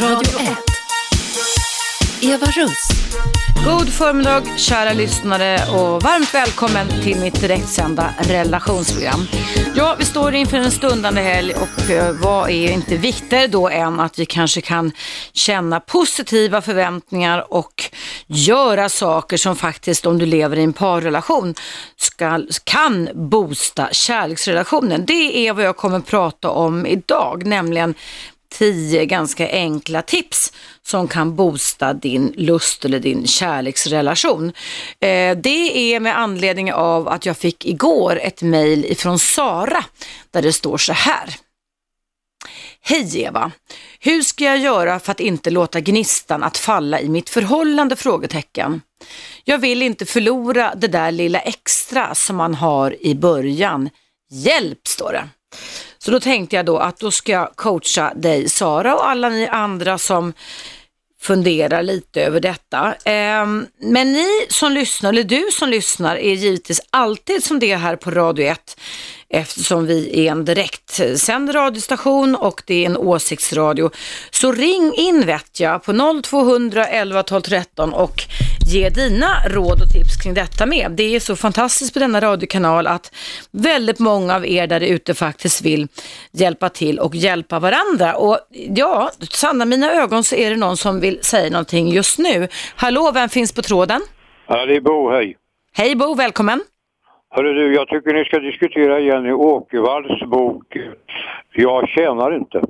Radio 1. Eva Russ. God förmiddag kära lyssnare och varmt välkommen till mitt direktsända relationsprogram. Ja, vi står inför en stundande helg och eh, vad är inte viktigare då än att vi kanske kan känna positiva förväntningar och göra saker som faktiskt om du lever i en parrelation ska, kan boosta kärleksrelationen. Det är vad jag kommer prata om idag, nämligen tio ganska enkla tips som kan boosta din lust eller din kärleksrelation. Eh, det är med anledning av att jag fick igår ett mejl ifrån Sara där det står så här. Hej Eva! Hur ska jag göra för att inte låta gnistan att falla i mitt förhållande? Frågetecken. Jag vill inte förlora det där lilla extra som man har i början. Hjälp, står det. Så då tänkte jag då att då ska jag coacha dig Sara och alla ni andra som funderar lite över detta. Ehm, men ni som lyssnar, eller du som lyssnar, är givetvis alltid som det är här på Radio 1 eftersom vi är en direktsänd radiostation och det är en åsiktsradio. Så ring in vet jag på 0200 11 12 13 och ge dina råd och tips kring detta med. Det är så fantastiskt på denna radiokanal att väldigt många av er där ute faktiskt vill hjälpa till och hjälpa varandra. Och ja, sanna mina ögon så är det någon som vill säga någonting just nu. Hallå, vem finns på tråden? Ja, det är Bo, hej. Hej Bo, välkommen. Hörru du, jag tycker ni ska diskutera Jenny Åkervalls bok Jag tjänar inte.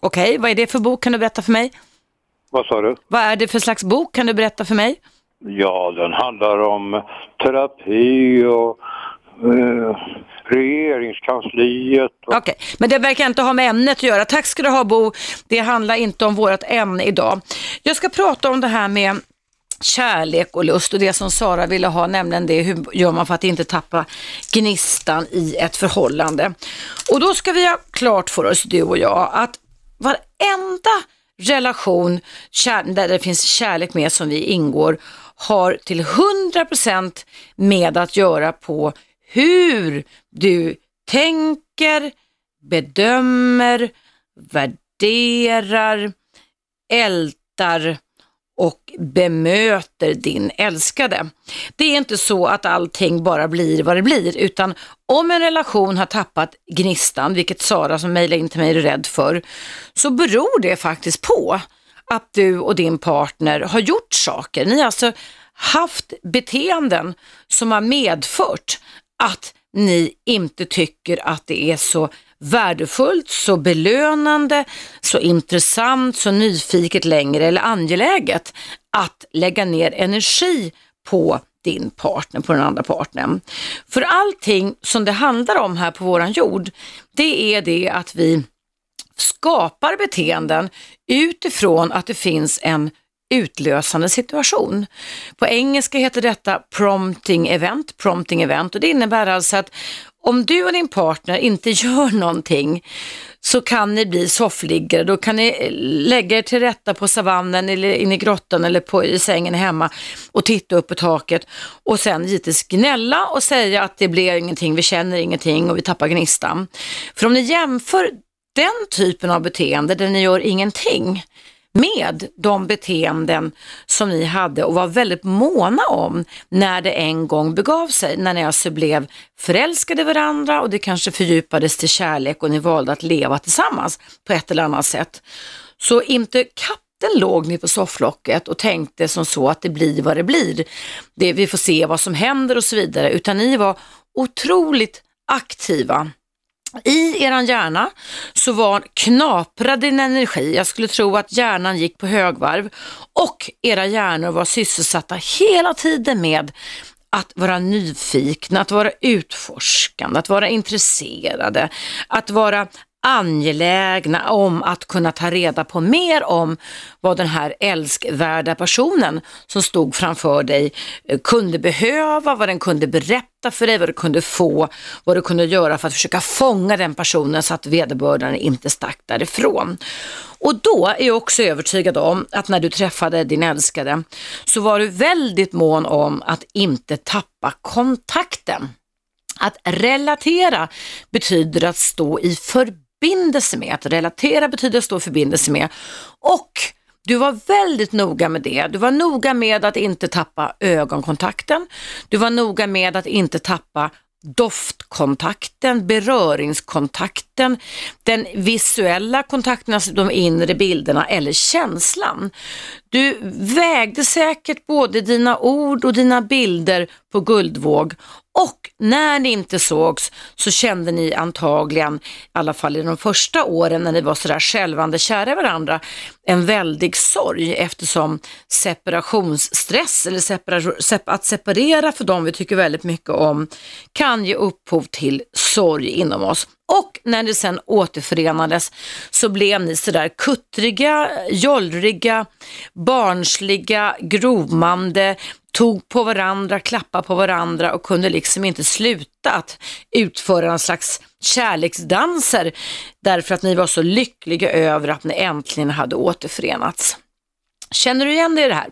Okej, vad är det för bok? Kan du berätta för mig? Vad sa du? Vad är det för slags bok? Kan du berätta för mig? Ja, den handlar om terapi och eh, regeringskansliet. Och... Okej, men det verkar inte ha med ämnet att göra. Tack ska du ha Bo. Det handlar inte om vårt ämne idag. Jag ska prata om det här med kärlek och lust och det som Sara ville ha, nämligen det hur gör man för att inte tappa gnistan i ett förhållande. Och då ska vi ha klart för oss, du och jag, att varenda relation där det finns kärlek med som vi ingår har till 100% med att göra på hur du tänker, bedömer, värderar, ältar och bemöter din älskade. Det är inte så att allting bara blir vad det blir, utan om en relation har tappat gnistan, vilket Sara som mejlade in till mig är rädd för, så beror det faktiskt på att du och din partner har gjort saker. Ni har alltså haft beteenden som har medfört att ni inte tycker att det är så värdefullt, så belönande, så intressant, så nyfiket längre eller angeläget att lägga ner energi på din partner, på den andra partnern. För allting som det handlar om här på våran jord, det är det att vi skapar beteenden utifrån att det finns en utlösande situation. På engelska heter detta prompting event, prompting event och det innebär alltså att om du och din partner inte gör någonting så kan ni bli soffliggare. Då kan ni eh, lägga er till rätta på savannen eller inne i grottan eller på, i sängen hemma och titta upp på taket och sen givetvis gnälla och säga att det blir ingenting, vi känner ingenting och vi tappar gnistan. För om ni jämför den typen av beteende där ni gör ingenting med de beteenden som ni hade och var väldigt måna om när det en gång begav sig, när ni alltså blev förälskade i varandra och det kanske fördjupades till kärlek och ni valde att leva tillsammans på ett eller annat sätt. Så inte katten låg ni på sofflocket och tänkte som så att det blir vad det blir. Det, vi får se vad som händer och så vidare, utan ni var otroligt aktiva i eran hjärna så var knaprade din energi. Jag skulle tro att hjärnan gick på högvarv och era hjärnor var sysselsatta hela tiden med att vara nyfikna, att vara utforskande, att vara intresserade, att vara angelägna om att kunna ta reda på mer om vad den här älskvärda personen som stod framför dig eh, kunde behöva, vad den kunde berätta för dig, vad du kunde få, vad du kunde göra för att försöka fånga den personen så att vederbörande inte stack därifrån. Och då är jag också övertygad om att när du träffade din älskade så var du väldigt mån om att inte tappa kontakten. Att relatera betyder att stå i förbindelse förbindelse med. Att relatera betyder att stå i förbindelse med. Och du var väldigt noga med det. Du var noga med att inte tappa ögonkontakten. Du var noga med att inte tappa doftkontakten, beröringskontakten, den visuella kontakten, alltså de inre bilderna eller känslan. Du vägde säkert både dina ord och dina bilder på guldvåg och när ni inte sågs så kände ni antagligen, i alla fall i de första åren när ni var sådär självande kära i varandra, en väldig sorg eftersom separationsstress eller separa, att separera för dem vi tycker väldigt mycket om kan ge upphov till sorg inom oss. Och när ni sen återförenades så blev ni sådär kuttriga, jollriga, barnsliga, grovmande, tog på varandra, klappade på varandra och kunde liksom inte sluta att utföra en slags kärleksdanser därför att ni var så lyckliga över att ni äntligen hade återförenats. Känner du igen dig i det här?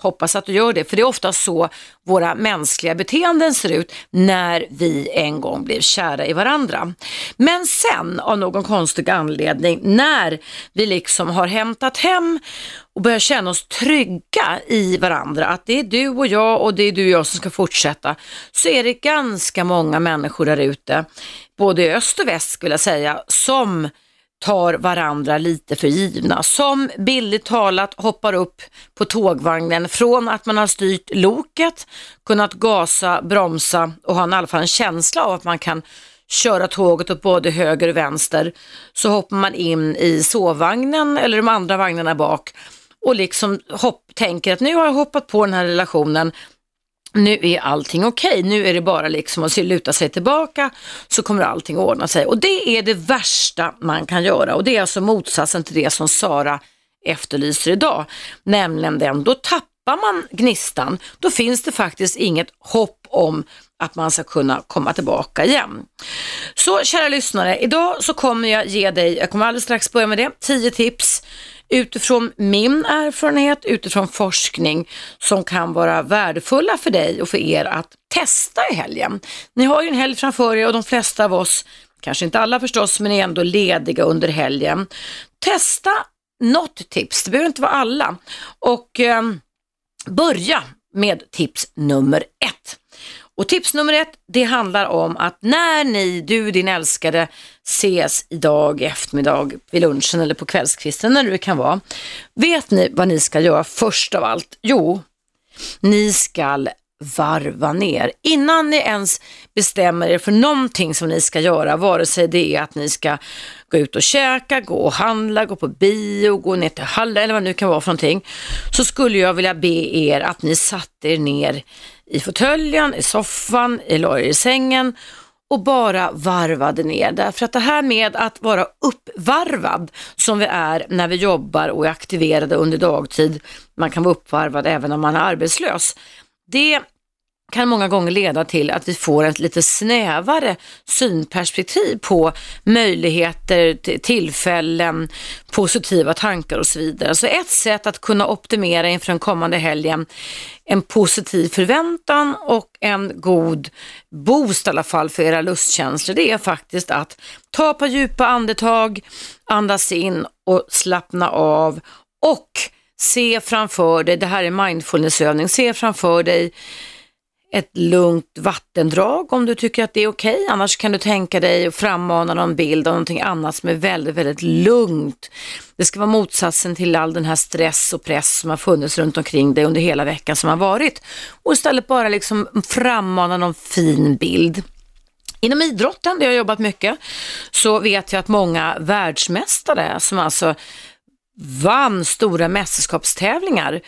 Hoppas att du gör det, för det är ofta så våra mänskliga beteenden ser ut när vi en gång blev kära i varandra. Men sen av någon konstig anledning, när vi liksom har hämtat hem och börjar känna oss trygga i varandra, att det är du och jag och det är du och jag som ska fortsätta, så är det ganska många människor där ute, både i öst och väst skulle jag säga, som tar varandra lite för givna. Som billigt talat hoppar upp på tågvagnen från att man har styrt loket, kunnat gasa, bromsa och ha i alla fall en känsla av att man kan köra tåget åt både höger och vänster. Så hoppar man in i sovvagnen eller de andra vagnarna bak och liksom hopp, tänker att nu har jag hoppat på den här relationen, nu är allting okej, okay. nu är det bara liksom att luta sig tillbaka så kommer allting ordna sig. Och det är det värsta man kan göra och det är alltså motsatsen till det som Sara efterlyser idag, nämligen den, då tappar man gnistan, då finns det faktiskt inget hopp om att man ska kunna komma tillbaka igen. Så kära lyssnare, idag så kommer jag ge dig, jag kommer alldeles strax börja med det, 10 tips utifrån min erfarenhet, utifrån forskning som kan vara värdefulla för dig och för er att testa i helgen. Ni har ju en helg framför er och de flesta av oss, kanske inte alla förstås, men är ändå lediga under helgen. Testa något tips, det behöver inte vara alla. Och eh, börja med tips nummer ett. Och tips nummer ett, det handlar om att när ni, du din älskade, ses idag eftermiddag vid lunchen eller på kvällskvisten när det kan vara. Vet ni vad ni ska göra först av allt? Jo, ni ska varva ner. Innan ni ens bestämmer er för någonting som ni ska göra, vare sig det är att ni ska gå ut och käka, gå och handla, gå på bio, gå ner till hallen eller vad det nu kan vara för någonting, så skulle jag vilja be er att ni satte er ner i fåtöljen, i soffan, i, i sängen och bara varvade ner. Därför att det här med att vara uppvarvad som vi är när vi jobbar och är aktiverade under dagtid, man kan vara uppvarvad även om man är arbetslös, det kan många gånger leda till att vi får ett lite snävare synperspektiv på möjligheter, tillfällen, positiva tankar och så vidare. Så ett sätt att kunna optimera inför den kommande helgen, en positiv förväntan och en god boost i alla fall för era lustkänslor, det är faktiskt att ta på djupa andetag, andas in och slappna av och se framför dig, det här är mindfulnessövning, se framför dig ett lugnt vattendrag om du tycker att det är okej. Okay. Annars kan du tänka dig att frammana någon bild av någonting annat som är väldigt, väldigt lugnt. Det ska vara motsatsen till all den här stress och press som har funnits runt omkring dig under hela veckan som har varit. Och istället bara liksom frammana någon fin bild. Inom idrotten, där jag har jobbat mycket, så vet jag att många världsmästare som alltså vann stora mästerskapstävlingar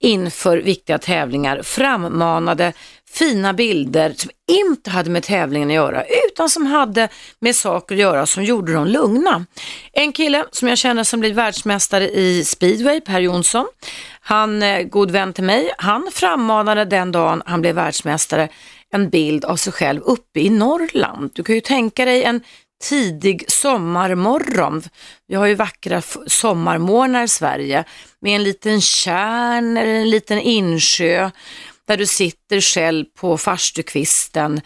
inför viktiga tävlingar frammanade fina bilder som inte hade med tävlingen att göra utan som hade med saker att göra som gjorde dem lugna. En kille som jag känner som blev världsmästare i speedway, Per Jonsson, han, eh, god vän till mig, han frammanade den dagen han blev världsmästare en bild av sig själv uppe i Norrland. Du kan ju tänka dig en tidig sommarmorgon. Vi har ju vackra sommarmorgnar i Sverige med en liten kärn eller en liten insjö där du sitter själv på farstukvisten.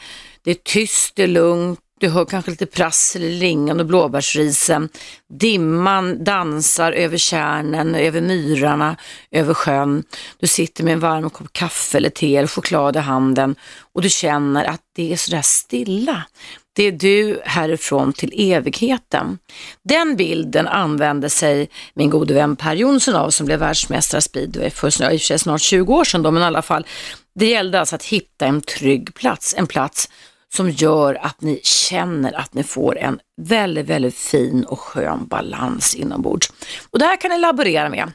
Det är tyst, det är lugnt du hör kanske lite prassel i lingon och blåbärsrisen. Dimman dansar över kärnen, över myrarna, över sjön. Du sitter med en varm kopp kaffe eller te eller choklad i handen och du känner att det är sådär stilla. Det är du härifrån till evigheten. Den bilden använde sig min gode vän Per Jonsson av som blev världsmästare speedway för i och för sig snart 20 år sedan då, men i alla fall. Det gällde alltså att hitta en trygg plats, en plats som gör att ni känner att ni får en väldigt, väldigt fin och skön balans inombords. Och det här kan ni laborera med.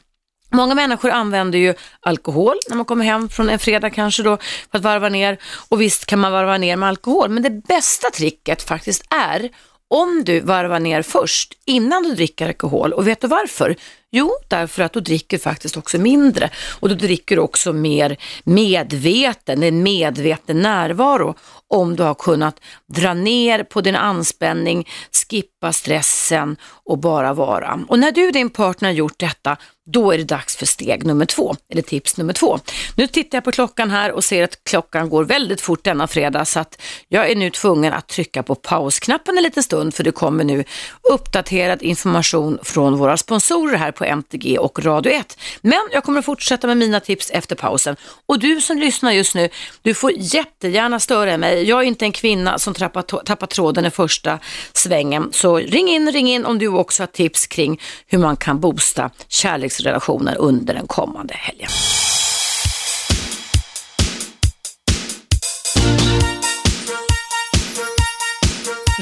Många människor använder ju alkohol när man kommer hem från en fredag kanske då för att varva ner och visst kan man varva ner med alkohol men det bästa tricket faktiskt är om du varvar ner först innan du dricker alkohol och vet du varför? Jo, därför att du dricker faktiskt också mindre och du dricker också mer medveten, en medveten närvaro om du har kunnat dra ner på din anspänning, skippa stressen och bara vara. Och när du och din partner gjort detta, då är det dags för steg nummer två, eller tips nummer två. Nu tittar jag på klockan här och ser att klockan går väldigt fort denna fredag så att jag är nu tvungen att trycka på pausknappen en liten stund för det kommer nu uppdaterad information från våra sponsorer här på MTG och Radio 1. Men jag kommer att fortsätta med mina tips efter pausen. Och du som lyssnar just nu, du får jättegärna störa mig. Jag är inte en kvinna som tappar, tappar tråden i första svängen. Så ring in, ring in om du också har tips kring hur man kan boosta kärleks kärleksrelationer under den kommande helgen.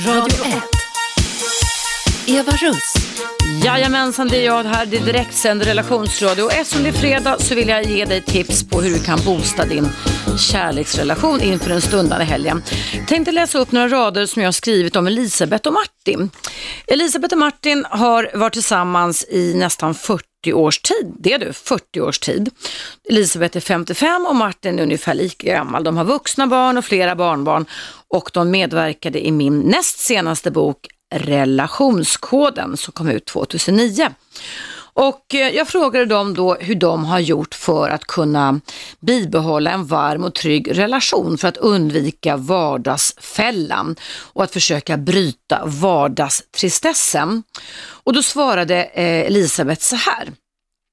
Radio 1. Eva Russ. Jajamensan, det är jag här. Det är direktsänd relationsradio och eftersom det är fredag så vill jag ge dig tips på hur du kan boosta din kärleksrelation inför den stundande helgen. Tänkte läsa upp några rader som jag har skrivit om Elisabeth och Martin. Elisabeth och Martin har varit tillsammans i nästan 40 års tid. Det är du, 40 års tid. Elisabeth är 55 och Martin är ungefär lika gammal. De har vuxna barn och flera barnbarn och de medverkade i min näst senaste bok Relationskoden som kom ut 2009. Och eh, jag frågade dem då hur de har gjort för att kunna bibehålla en varm och trygg relation för att undvika vardagsfällan och att försöka bryta vardagstristessen. Och då svarade eh, Elisabeth så här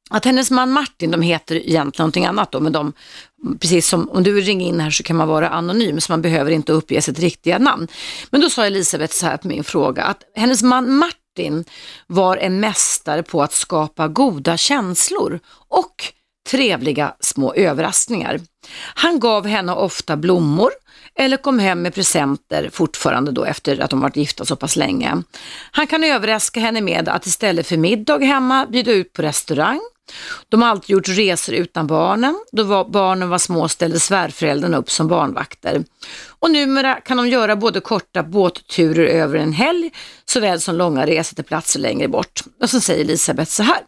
att hennes man Martin, de heter egentligen någonting annat då, men de, precis som om du vill ringa in här så kan man vara anonym så man behöver inte uppge sitt riktiga namn. Men då sa Elisabeth så här på min fråga att hennes man Martin var en mästare på att skapa goda känslor och trevliga små överraskningar. Han gav henne ofta blommor eller kom hem med presenter fortfarande då efter att de varit gifta så pass länge. Han kan överraska henne med att istället för middag hemma bjuda ut på restaurang de har alltid gjort resor utan barnen. Då var barnen var små ställde svärföräldrarna upp som barnvakter. Och numera kan de göra både korta båtturer över en helg såväl som långa resor till platser längre bort. Och så säger Elisabeth så här.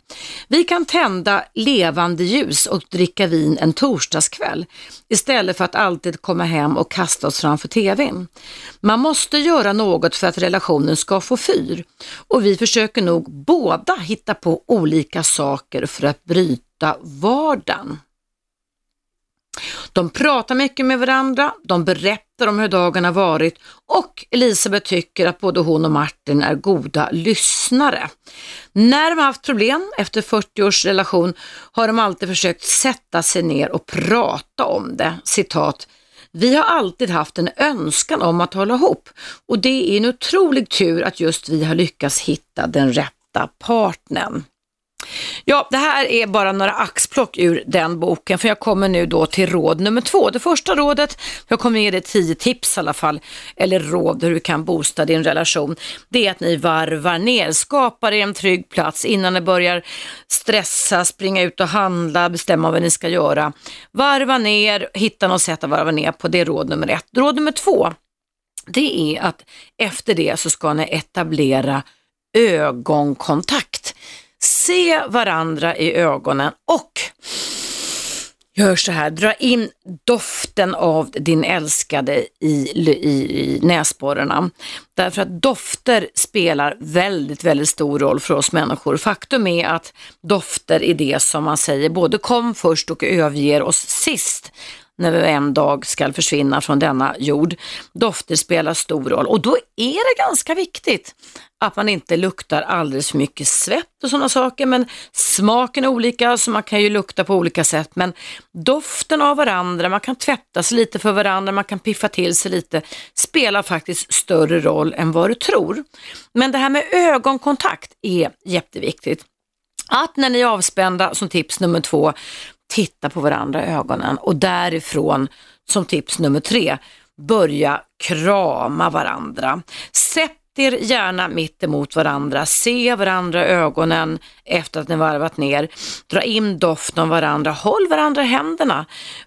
Vi kan tända levande ljus och dricka vin en torsdagskväll istället för att alltid komma hem och kasta oss framför tvn. Man måste göra något för att relationen ska få fyr och vi försöker nog båda hitta på olika saker för att bryta vardagen. De pratar mycket med varandra, de berättar om hur dagen har varit och Elisabeth tycker att både hon och Martin är goda lyssnare. När de har haft problem efter 40 års relation har de alltid försökt sätta sig ner och prata om det. Citat. Vi har alltid haft en önskan om att hålla ihop och det är en otrolig tur att just vi har lyckats hitta den rätta partnern. Ja, det här är bara några axplock ur den boken, för jag kommer nu då till råd nummer två. Det första rådet, jag kommer ge dig tio tips i alla fall, eller råd hur du kan boosta din relation. Det är att ni varvar ner, skapar er en trygg plats innan ni börjar stressa, springa ut och handla, bestämma vad ni ska göra. Varva ner, hitta något sätt att varva ner på, det är råd nummer ett. Råd nummer två, det är att efter det så ska ni etablera ögonkontakt se varandra i ögonen och gör så här, dra in doften av din älskade i, i, i näsborrarna. Därför att dofter spelar väldigt, väldigt stor roll för oss människor. Faktum är att dofter är det som man säger både kom först och överger oss sist när vi en dag ska försvinna från denna jord. Dofter spelar stor roll och då är det ganska viktigt att man inte luktar alldeles för mycket svett och sådana saker. Men smaken är olika så man kan ju lukta på olika sätt. Men doften av varandra, man kan tvätta sig lite för varandra, man kan piffa till sig lite, spelar faktiskt större roll än vad du tror. Men det här med ögonkontakt är jätteviktigt. Att när ni är avspända, som tips nummer två, titta på varandra i ögonen och därifrån, som tips nummer tre, börja krama varandra. Sätt er gärna mitt emot varandra, se varandra i ögonen efter att ni varvat ner, dra in doften av varandra, håll varandra i händerna.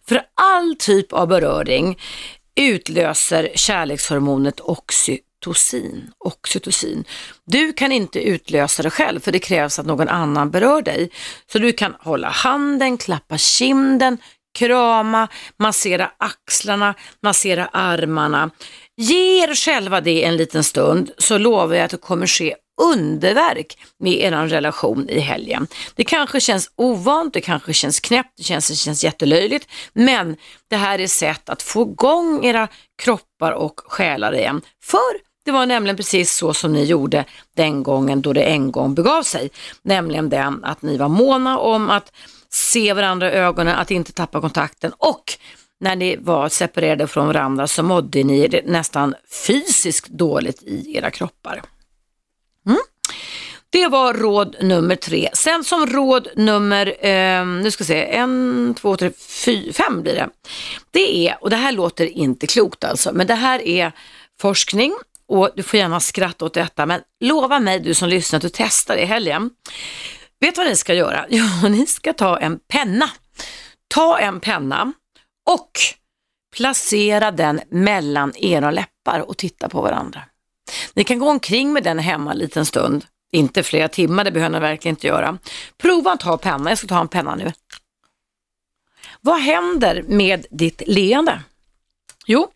För all typ av beröring utlöser kärlekshormonet oxytocin. oxytocin. Du kan inte utlösa det själv för det krävs att någon annan berör dig. Så du kan hålla handen, klappa kinden, krama, massera axlarna, massera armarna. Ge er själva det en liten stund så lovar jag att det kommer ske underverk med er relation i helgen. Det kanske känns ovant, det kanske känns knäppt, det känns, det känns jättelöjligt, men det här är sätt att få igång era kroppar och själar igen. För det var nämligen precis så som ni gjorde den gången då det en gång begav sig, nämligen den att ni var måna om att se varandra i ögonen, att inte tappa kontakten och när ni var separerade från varandra så mådde ni nästan fysiskt dåligt i era kroppar. Mm. Det var råd nummer tre. Sen som råd nummer, eh, nu ska vi se, en, två, tre, fy, fem blir det. Det är, och det här låter inte klokt alltså, men det här är forskning och du får gärna skratta åt detta, men lova mig du som lyssnar att du testar i helgen. Vet vad ni ska göra? Jo, ni ska ta en penna. Ta en penna och placera den mellan era läppar och titta på varandra. Ni kan gå omkring med den hemma en liten stund, inte flera timmar, det behöver ni verkligen inte göra. Prova att ta penna, jag ska ta en penna nu. Vad händer med ditt leende? Jo,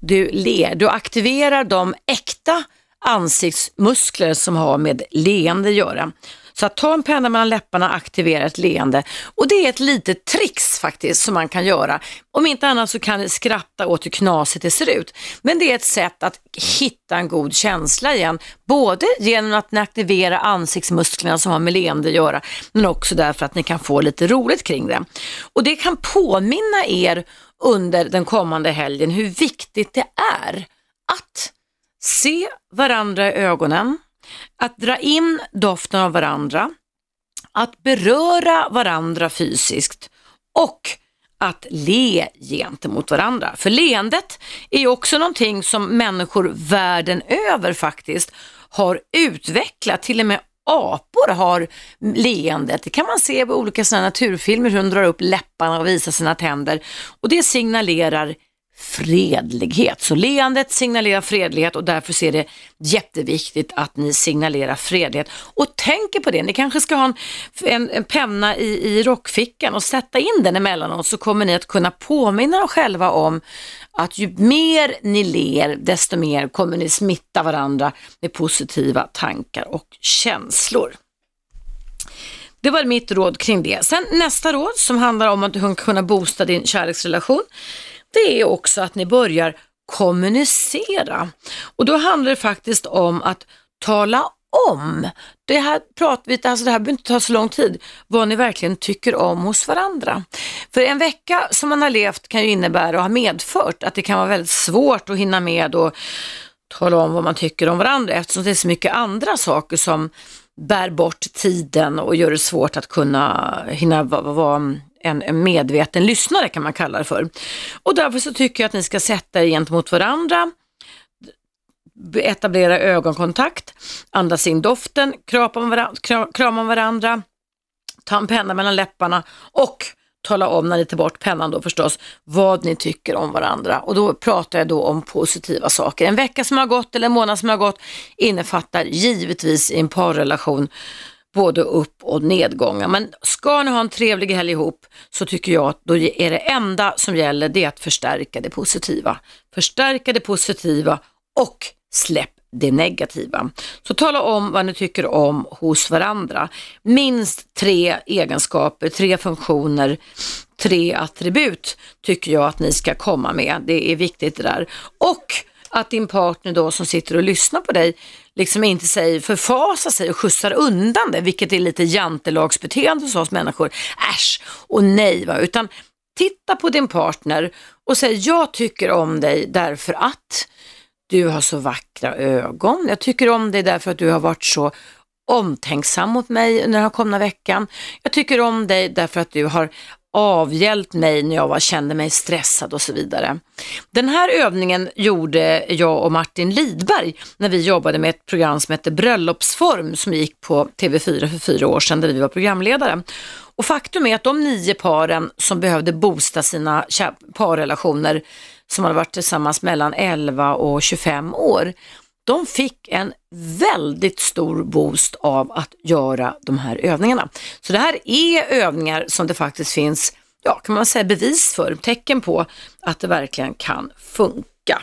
du ler, du aktiverar de äkta ansiktsmuskler som har med leende att göra. Så att ta en penna mellan läpparna, aktivera ett leende. Och det är ett litet trix faktiskt som man kan göra. Om inte annat så kan ni skratta åt hur knasigt det ser ut. Men det är ett sätt att hitta en god känsla igen. Både genom att ni aktiverar ansiktsmusklerna som har med leende att göra, men också därför att ni kan få lite roligt kring det. Och det kan påminna er under den kommande helgen hur viktigt det är att se varandra i ögonen, att dra in doften av varandra, att beröra varandra fysiskt och att le gentemot varandra. För leendet är också någonting som människor världen över faktiskt har utvecklat. Till och med apor har leendet. Det kan man se på olika sådana naturfilmer hur de drar upp läpparna och visar sina tänder. Och det signalerar fredlighet. Så leendet signalerar fredlighet och därför är det jätteviktigt att ni signalerar fredlighet. Och tänker på det, ni kanske ska ha en, en, en penna i, i rockfickan och sätta in den emellanåt så kommer ni att kunna påminna er själva om att ju mer ni ler, desto mer kommer ni smitta varandra med positiva tankar och känslor. Det var mitt råd kring det. Sen nästa råd som handlar om att kunna boosta din kärleksrelation det är också att ni börjar kommunicera. Och då handlar det faktiskt om att tala om. Det här, pratar alltså det här behöver inte ta så lång tid, vad ni verkligen tycker om hos varandra. För en vecka som man har levt kan ju innebära och ha medfört att det kan vara väldigt svårt att hinna med och tala om vad man tycker om varandra eftersom det är så mycket andra saker som bär bort tiden och gör det svårt att kunna hinna vara en medveten lyssnare kan man kalla det för. Och därför så tycker jag att ni ska sätta er gentemot varandra, etablera ögonkontakt, andas in doften, krama varandra, krama varandra ta en penna mellan läpparna och tala om när ni tar bort pennan då förstås, vad ni tycker om varandra. Och då pratar jag då om positiva saker. En vecka som har gått eller en månad som har gått innefattar givetvis i en parrelation både upp och nedgångar. Men ska ni ha en trevlig helg ihop så tycker jag att då är det enda som gäller det att förstärka det positiva. Förstärka det positiva och släpp det negativa. Så tala om vad ni tycker om hos varandra. Minst tre egenskaper, tre funktioner, tre attribut tycker jag att ni ska komma med. Det är viktigt det där. Och att din partner då som sitter och lyssnar på dig liksom inte säger förfasar sig och skjutsar undan det, vilket är lite jantelagsbeteende hos oss människor. Äsch och nej, va? utan titta på din partner och säg jag tycker om dig därför att du har så vackra ögon. Jag tycker om dig därför att du har varit så omtänksam mot mig under den här komna veckan. Jag tycker om dig därför att du har avhjälpt mig när jag var, kände mig stressad och så vidare. Den här övningen gjorde jag och Martin Lidberg när vi jobbade med ett program som hette Bröllopsform som gick på TV4 för fyra år sedan där vi var programledare. Och faktum är att de nio paren som behövde boosta sina parrelationer som hade varit tillsammans mellan 11 och 25 år, de fick en väldigt stor boost av att göra de här övningarna. Så det här är övningar som det faktiskt finns, ja kan man säga bevis för, tecken på att det verkligen kan funka.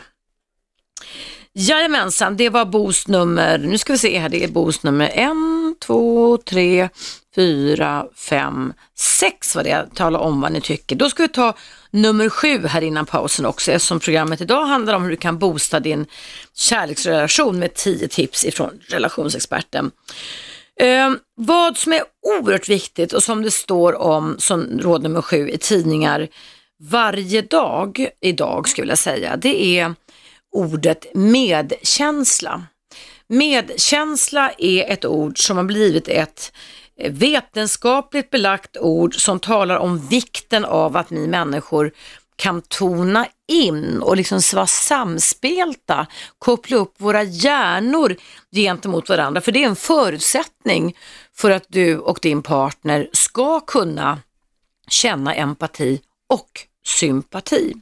Jajamensan, det var Bos nummer, nu ska vi se här, det är Bos nummer en, två, tre, fyra, fem, sex var det. Tala om vad ni tycker. Då ska vi ta nummer sju här innan pausen också eftersom programmet idag handlar om hur du kan boosta din kärleksrelation med tio tips ifrån relationsexperten. Eh, vad som är oerhört viktigt och som det står om som råd nummer sju i tidningar varje dag idag skulle jag säga, det är ordet medkänsla. Medkänsla är ett ord som har blivit ett vetenskapligt belagt ord som talar om vikten av att ni människor kan tona in och liksom vara samspelta, koppla upp våra hjärnor gentemot varandra. För det är en förutsättning för att du och din partner ska kunna känna empati och sympati.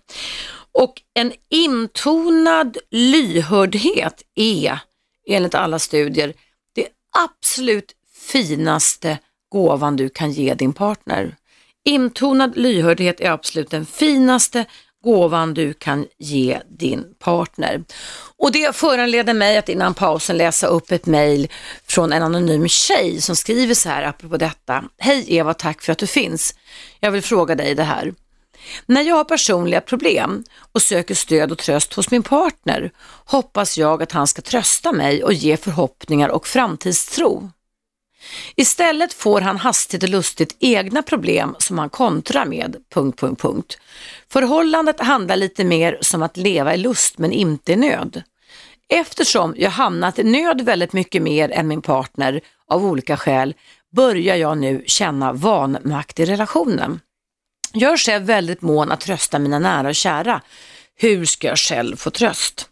Och en intonad lyhördhet är enligt alla studier det absolut finaste gåvan du kan ge din partner. Intonad lyhördhet är absolut den finaste gåvan du kan ge din partner. Och det föranleder mig att innan pausen läsa upp ett mejl från en anonym tjej som skriver så här apropå detta. Hej Eva, tack för att du finns. Jag vill fråga dig det här. När jag har personliga problem och söker stöd och tröst hos min partner hoppas jag att han ska trösta mig och ge förhoppningar och framtidstro. Istället får han hastigt och lustigt egna problem som han kontrar med... Punkt, punkt, punkt. Förhållandet handlar lite mer som att leva i lust men inte i nöd. Eftersom jag hamnat i nöd väldigt mycket mer än min partner av olika skäl börjar jag nu känna vanmakt i relationen. Jag är själv väldigt mån att trösta mina nära och kära. Hur ska jag själv få tröst?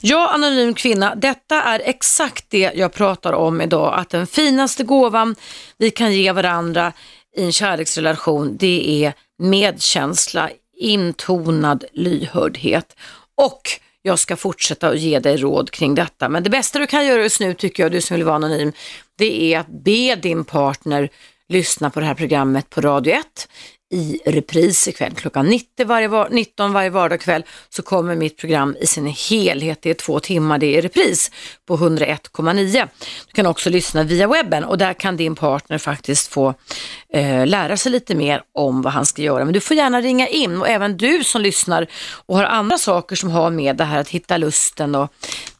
Ja, anonym kvinna, detta är exakt det jag pratar om idag. Att den finaste gåvan vi kan ge varandra i en kärleksrelation, det är medkänsla, intonad lyhördhet. Och jag ska fortsätta att ge dig råd kring detta. Men det bästa du kan göra just nu, tycker jag, du som vill vara anonym, det är att be din partner lyssna på det här programmet på Radio 1 i repris ikväll. Klockan 90 varje, 19 varje vardagkväll så kommer mitt program i sin helhet. Det är två timmar, det är repris på 101,9. Du kan också lyssna via webben och där kan din partner faktiskt få eh, lära sig lite mer om vad han ska göra. Men du får gärna ringa in och även du som lyssnar och har andra saker som har med det här att hitta lusten och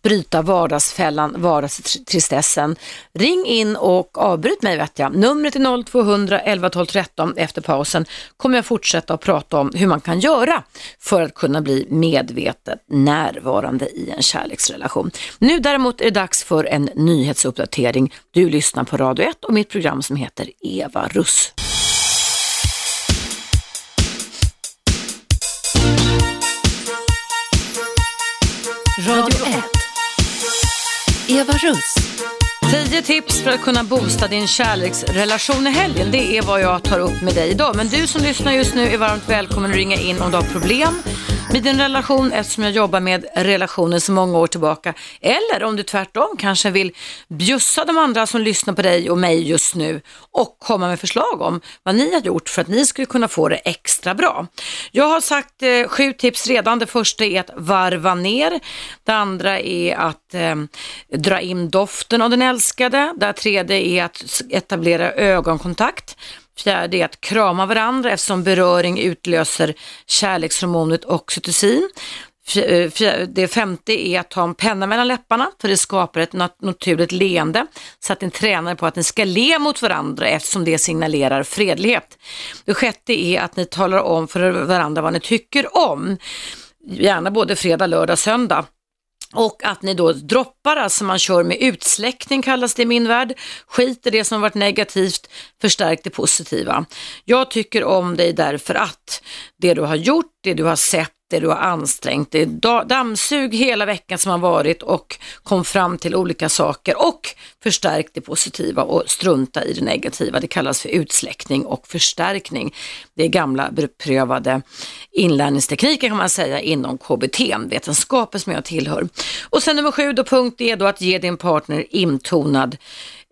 bryta vardagsfällan, vardagstristessen. Ring in och avbryt mig vet jag. Numret är 0200 11 12 13. Efter pausen kommer jag fortsätta att prata om hur man kan göra för att kunna bli medvetet närvarande i en kärleksrelation. Nu däremot är det dags för en nyhetsuppdatering. Du lyssnar på Radio 1 och mitt program som heter Eva Russ. Radio 1. Eva Russ. 10 tips för att kunna boosta din kärleksrelation i helgen. Det är vad jag tar upp med dig idag. Men du som lyssnar just nu är varmt välkommen att ringa in om du har problem med din relation eftersom jag jobbar med relationer så många år tillbaka. Eller om du tvärtom kanske vill bjussa de andra som lyssnar på dig och mig just nu och komma med förslag om vad ni har gjort för att ni skulle kunna få det extra bra. Jag har sagt eh, sju tips redan. Det första är att varva ner. Det andra är att eh, dra in doften av den älskade. Det tredje är att etablera ögonkontakt. Fjärde är att krama varandra eftersom beröring utlöser kärlekshormonet oxytocin. Eh, det femte är att ta en penna mellan läpparna för det skapar ett naturligt leende så att ni tränar på att ni ska le mot varandra eftersom det signalerar fredlighet. Det sjätte är att ni talar om för varandra vad ni tycker om, gärna både fredag, lördag, söndag. Och att ni då droppar, alltså man kör med utsläckning kallas det i min värld. Skit i det som varit negativt, förstärk det positiva. Jag tycker om dig därför att det du har gjort, det du har sett, det du har ansträngt dig, dammsug hela veckan som har varit och kom fram till olika saker och förstärk det positiva och strunta i det negativa. Det kallas för utsläckning och förstärkning. Det är gamla beprövade inlärningstekniker kan man säga inom KBT-vetenskapen som jag tillhör. Och sen nummer sju då, punkt är då att ge din partner intonad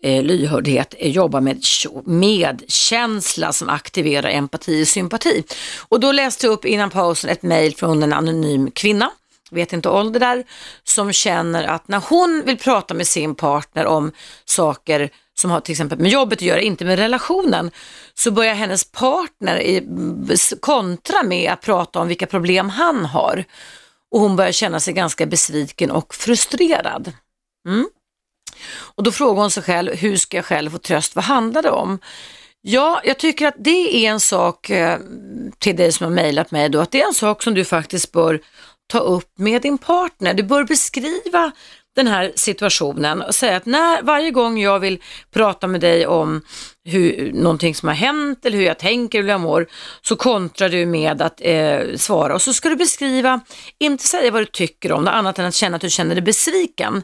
eh, lyhördhet, jobbar jobba med medkänsla som aktiverar empati och sympati. Och då läste jag upp innan pausen ett mejl från en anonym kvinna vet inte ålder där, som känner att när hon vill prata med sin partner om saker som har till exempel med jobbet att göra, inte med relationen, så börjar hennes partner i, kontra med att prata om vilka problem han har. Och hon börjar känna sig ganska besviken och frustrerad. Mm. Och då frågar hon sig själv, hur ska jag själv få tröst? Vad handlar det om? Ja, jag tycker att det är en sak eh, till dig som har mejlat mig då, att det är en sak som du faktiskt bör ta upp med din partner. Du bör beskriva den här situationen och säga att när, varje gång jag vill prata med dig om hur, någonting som har hänt eller hur jag tänker eller hur jag mår så kontrar du med att eh, svara och så ska du beskriva, inte säga vad du tycker om det annat än att känna att du känner dig besviken.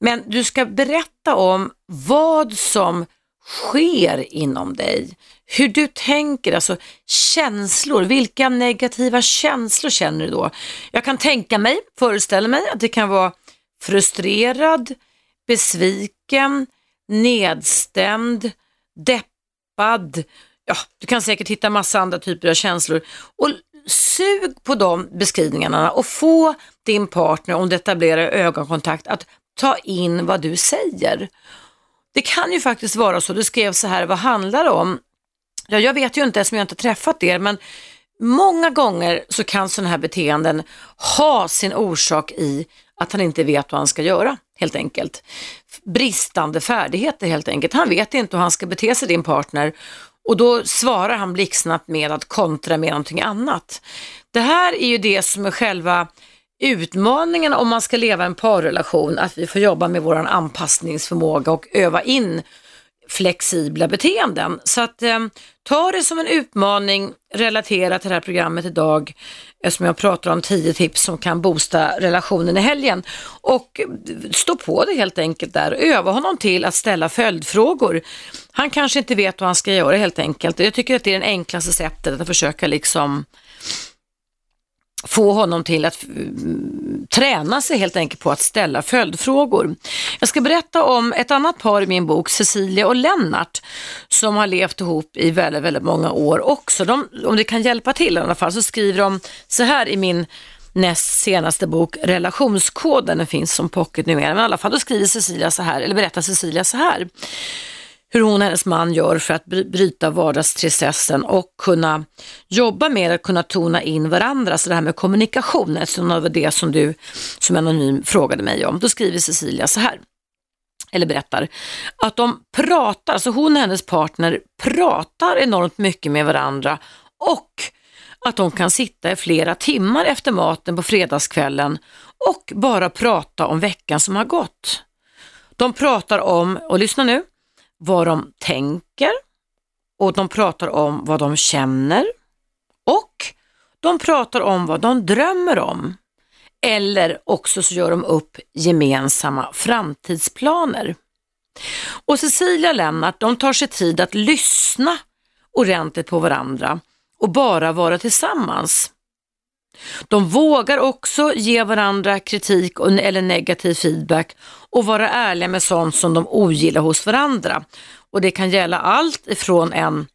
Men du ska berätta om vad som sker inom dig. Hur du tänker, alltså känslor. Vilka negativa känslor känner du då? Jag kan tänka mig, föreställa mig att det kan vara frustrerad, besviken, nedstämd, deppad. Ja, du kan säkert hitta massa andra typer av känslor. Och sug på de beskrivningarna och få din partner, om du etablerar ögonkontakt, att ta in vad du säger. Det kan ju faktiskt vara så, du skrev så här, vad handlar det om? Ja, jag vet ju inte eftersom jag inte träffat er, men många gånger så kan sådana här beteenden ha sin orsak i att han inte vet vad han ska göra helt enkelt. Bristande färdigheter helt enkelt. Han vet inte hur han ska bete sig din partner och då svarar han blixtsnabbt med att kontra med någonting annat. Det här är ju det som är själva utmaningen om man ska leva en parrelation, att vi får jobba med vår anpassningsförmåga och öva in flexibla beteenden. Så att eh, ta det som en utmaning relaterat till det här programmet idag eftersom jag pratar om 10 tips som kan boosta relationen i helgen. Och eh, stå på det helt enkelt där. Öva honom till att ställa följdfrågor. Han kanske inte vet vad han ska göra helt enkelt. Jag tycker att det är det enklaste sättet att försöka liksom få honom till att mm, träna sig helt enkelt på att ställa följdfrågor. Jag ska berätta om ett annat par i min bok, Cecilia och Lennart, som har levt ihop i väldigt, väldigt många år också. De, om det kan hjälpa till i alla fall så skriver de så här i min näst senaste bok, Relationskoden, den finns som pocket numera, men i alla fall då skriver Cecilia så här, eller berättar Cecilia så här hur hon och hennes man gör för att bryta vardagstristessen och kunna jobba med att kunna tona in varandra. Så det här med kommunikation, eftersom det var det som du som anonym frågade mig om. Då skriver Cecilia så här, eller berättar, att de pratar, alltså hon och hennes partner pratar enormt mycket med varandra och att de kan sitta i flera timmar efter maten på fredagskvällen och bara prata om veckan som har gått. De pratar om, och lyssna nu, vad de tänker och de pratar om vad de känner och de pratar om vad de drömmer om. Eller också så gör de upp gemensamma framtidsplaner. Och Cecilia och Lennart, de tar sig tid att lyssna ordentligt på varandra och bara vara tillsammans. De vågar också ge varandra kritik eller negativ feedback och vara ärliga med sånt som de ogillar hos varandra. Och det kan gälla allt ifrån en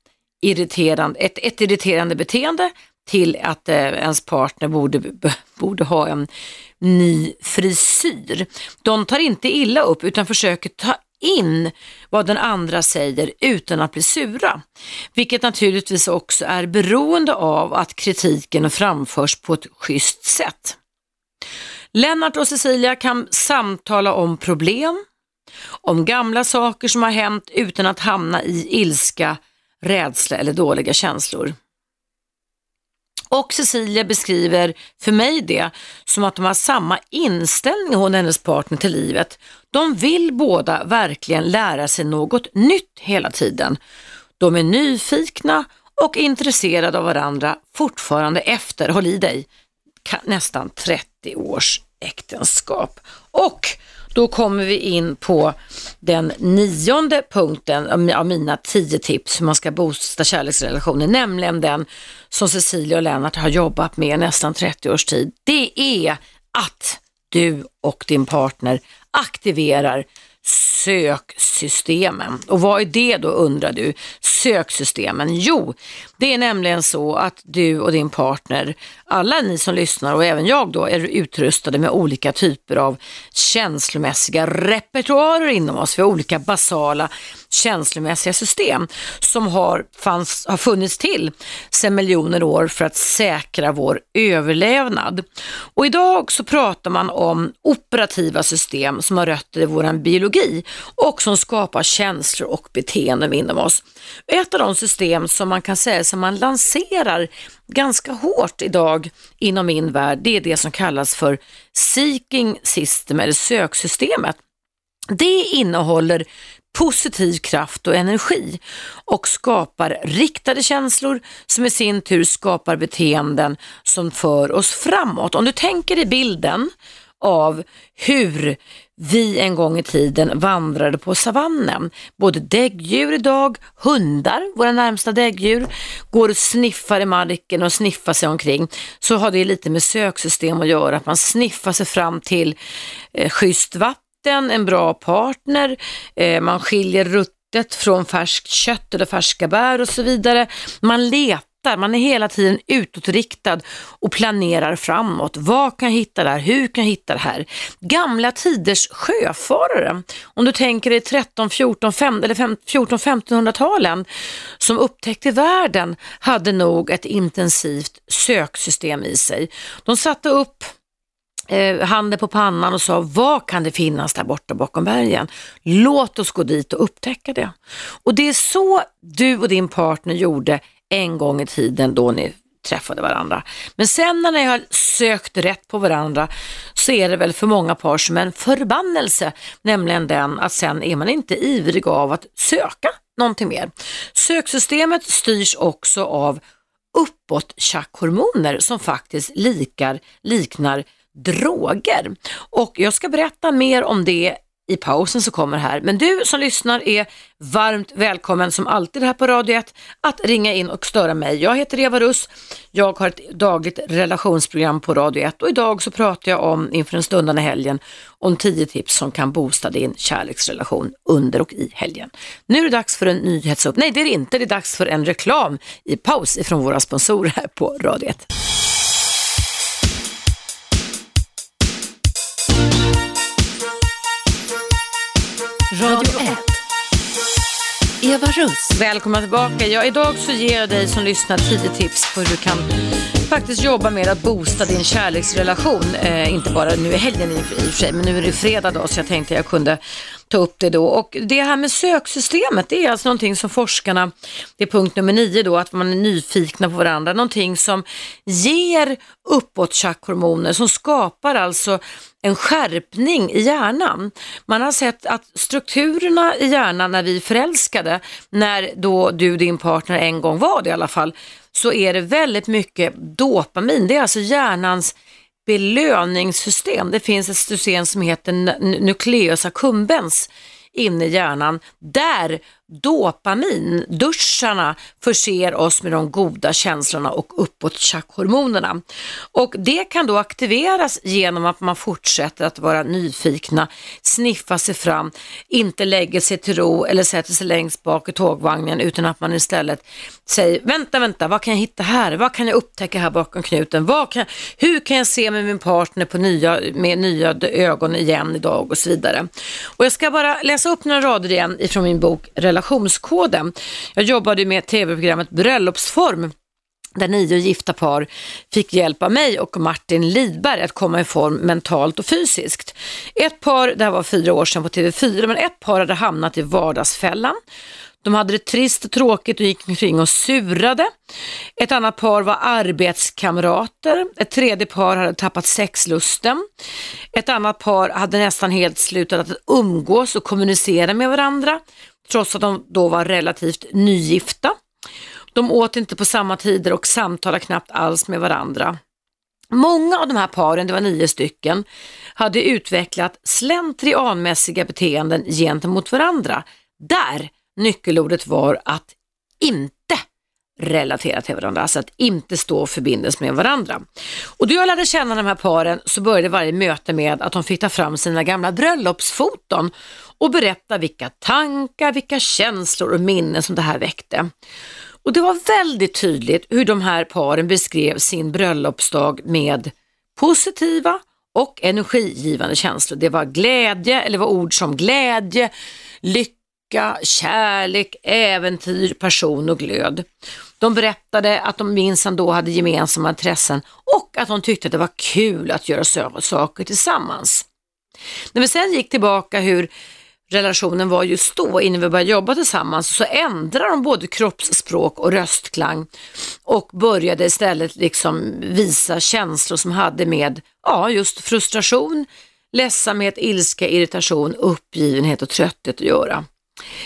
irriterande, ett, ett irriterande beteende till att eh, ens partner borde, borde ha en ny frisyr. De tar inte illa upp utan försöker ta in vad den andra säger utan att bli sura. Vilket naturligtvis också är beroende av att kritiken framförs på ett schysst sätt. Lennart och Cecilia kan samtala om problem, om gamla saker som har hänt utan att hamna i ilska, rädsla eller dåliga känslor. Och Cecilia beskriver för mig det som att de har samma inställning hon och hennes partner till livet. De vill båda verkligen lära sig något nytt hela tiden. De är nyfikna och intresserade av varandra fortfarande efter, håll i dig, nästan 30 års äktenskap. Och då kommer vi in på den nionde punkten av mina tio tips hur man ska boosta kärleksrelationer, nämligen den som Cecilia och Lennart har jobbat med nästan 30 års tid. Det är att du och din partner aktiverar söksystemen. Och vad är det då undrar du? Söksystemen? Jo, det är nämligen så att du och din partner, alla ni som lyssnar och även jag då, är utrustade med olika typer av känslomässiga repertoarer inom oss. Vi har olika basala känslomässiga system som har, fanns, har funnits till sedan miljoner år för att säkra vår överlevnad. Och idag så pratar man om operativa system som har rötter i vår biologi och som skapar känslor och beteenden inom oss. Ett av de system som man kan säga som man lanserar ganska hårt idag inom min värld, det är det som kallas för Seeking System eller söksystemet. Det innehåller positiv kraft och energi och skapar riktade känslor som i sin tur skapar beteenden som för oss framåt. Om du tänker dig bilden av hur vi en gång i tiden vandrade på savannen. Både däggdjur idag, hundar, våra närmsta däggdjur, går och sniffar i marken och sniffar sig omkring. Så har det lite med söksystem att göra, att man sniffar sig fram till eh, schysst vatten, en bra partner, eh, man skiljer ruttet från färskt kött eller färska bär och så vidare. Man letar letar, man är hela tiden utåtriktad och planerar framåt. Vad kan jag hitta där? Hur kan jag hitta det här? Gamla tiders sjöfarare, om du tänker dig 13, 14, 15, eller 14, 1500-talen som upptäckte världen hade nog ett intensivt söksystem i sig. De satte upp eh, handen på pannan och sa vad kan det finnas där borta bakom bergen? Låt oss gå dit och upptäcka det. Och det är så du och din partner gjorde en gång i tiden då ni träffade varandra. Men sen när ni har sökt rätt på varandra så är det väl för många par som en förbannelse, nämligen den att sen är man inte ivrig av att söka någonting mer. Söksystemet styrs också av uppåt som faktiskt likar, liknar droger. Och jag ska berätta mer om det i pausen som kommer här. Men du som lyssnar är varmt välkommen som alltid här på Radio 1 att ringa in och störa mig. Jag heter Eva Russ. Jag har ett dagligt relationsprogram på Radio 1 och idag så pratar jag om inför den stundande helgen om 10 tips som kan boosta din kärleksrelation under och i helgen. Nu är det dags för en nyhetsupp. Nej, det är det inte. Det är dags för en reklam i paus ifrån våra sponsorer här på Radio 1. Radio 1. Eva Russ. Välkomna tillbaka. Ja, idag så ger jag dig som lyssnar tio tips på hur du kan faktiskt jobba med att boosta din kärleksrelation. Eh, inte bara nu i helgen i och för sig, men nu är det fredag då så jag tänkte jag kunde ta upp det då. Och det här med söksystemet, det är alltså någonting som forskarna, det är punkt nummer nio då, att man är nyfikna på varandra, någonting som ger uppåt hormoner som skapar alltså en skärpning i hjärnan. Man har sett att strukturerna i hjärnan när vi är förälskade, när då du och din partner en gång var det i alla fall, så är det väldigt mycket dopamin. Det är alltså hjärnans belöningssystem. Det finns ett system som heter nucleus accumbens inne i hjärnan. Där dopamin, duscharna, förser oss med de goda känslorna och uppåt Och det kan då aktiveras genom att man fortsätter att vara nyfikna, sniffa sig fram, inte lägger sig till ro eller sätter sig längst bak i tågvagnen utan att man istället säger vänta, vänta, vad kan jag hitta här? Vad kan jag upptäcka här bakom knuten? Vad kan, hur kan jag se med min partner på nya, med nya ögon igen idag och så vidare. Och jag ska bara läsa upp några rader igen ifrån min bok Relationskoden. Jag jobbade med tv-programmet Bröllopsform där nio gifta par fick hjälp av mig och Martin Lidberg att komma i form mentalt och fysiskt. Ett par, det här var fyra år sedan på TV4, men ett par hade hamnat i vardagsfällan. De hade det trist och tråkigt och gick omkring och surade. Ett annat par var arbetskamrater. Ett tredje par hade tappat sexlusten. Ett annat par hade nästan helt slutat att umgås och kommunicera med varandra trots att de då var relativt nygifta. De åt inte på samma tider och samtalade knappt alls med varandra. Många av de här paren, det var nio stycken, hade utvecklat slentrianmässiga beteenden gentemot varandra. Där nyckelordet var att inte relatera till varandra, alltså att inte stå och förbindelse med varandra. Och då jag lärde känna de här paren så började varje möte med att de fick ta fram sina gamla bröllopsfoton och berätta vilka tankar, vilka känslor och minnen som det här väckte. Och det var väldigt tydligt hur de här paren beskrev sin bröllopsdag med positiva och energigivande känslor. Det var glädje, eller var ord som glädje, lycka, lycka, kärlek, äventyr, passion och glöd. De berättade att de minsann då hade gemensamma intressen och att de tyckte att det var kul att göra saker tillsammans. När vi sen gick tillbaka hur relationen var just då, innan vi började jobba tillsammans, så ändrade de både kroppsspråk och röstklang och började istället liksom visa känslor som hade med, ja, just frustration, ledsamhet, ilska, irritation, uppgivenhet och trötthet att göra.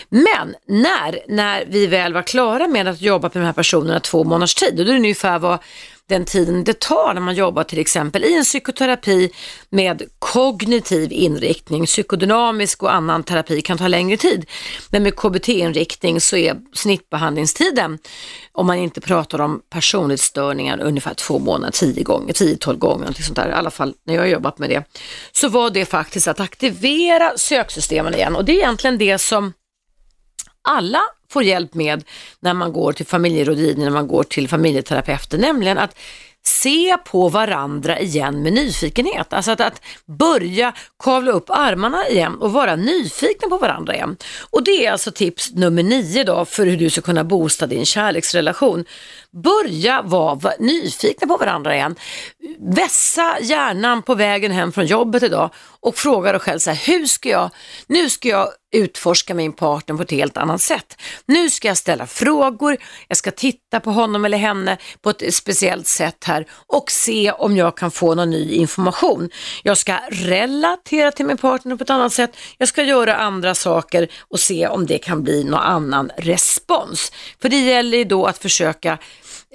Men när, när vi väl var klara med att jobba med de här personerna två månaders tid, och då är det ungefär vad den tiden det tar när man jobbar till exempel i en psykoterapi med kognitiv inriktning. Psykodynamisk och annan terapi kan ta längre tid. Men med KBT-inriktning så är snittbehandlingstiden, om man inte pratar om personlighetsstörningar, ungefär två månader, tio gånger, tio, tolv gånger, sånt där. i alla fall när jag har jobbat med det. Så var det faktiskt att aktivera söksystemen igen och det är egentligen det som alla får hjälp med när man går till familjerådgivning, när man går till familjeterapeuter, nämligen att se på varandra igen med nyfikenhet. Alltså att, att börja kavla upp armarna igen och vara nyfikna på varandra igen. Och det är alltså tips nummer nio då för hur du ska kunna boosta din kärleksrelation. Börja vara nyfikna på varandra igen. Vässa hjärnan på vägen hem från jobbet idag och fråga dig själv så här, hur ska jag, nu ska jag utforska min partner på ett helt annat sätt. Nu ska jag ställa frågor, jag ska titta på honom eller henne på ett speciellt sätt här och se om jag kan få någon ny information. Jag ska relatera till min partner på ett annat sätt, jag ska göra andra saker och se om det kan bli någon annan respons. För det gäller ju då att försöka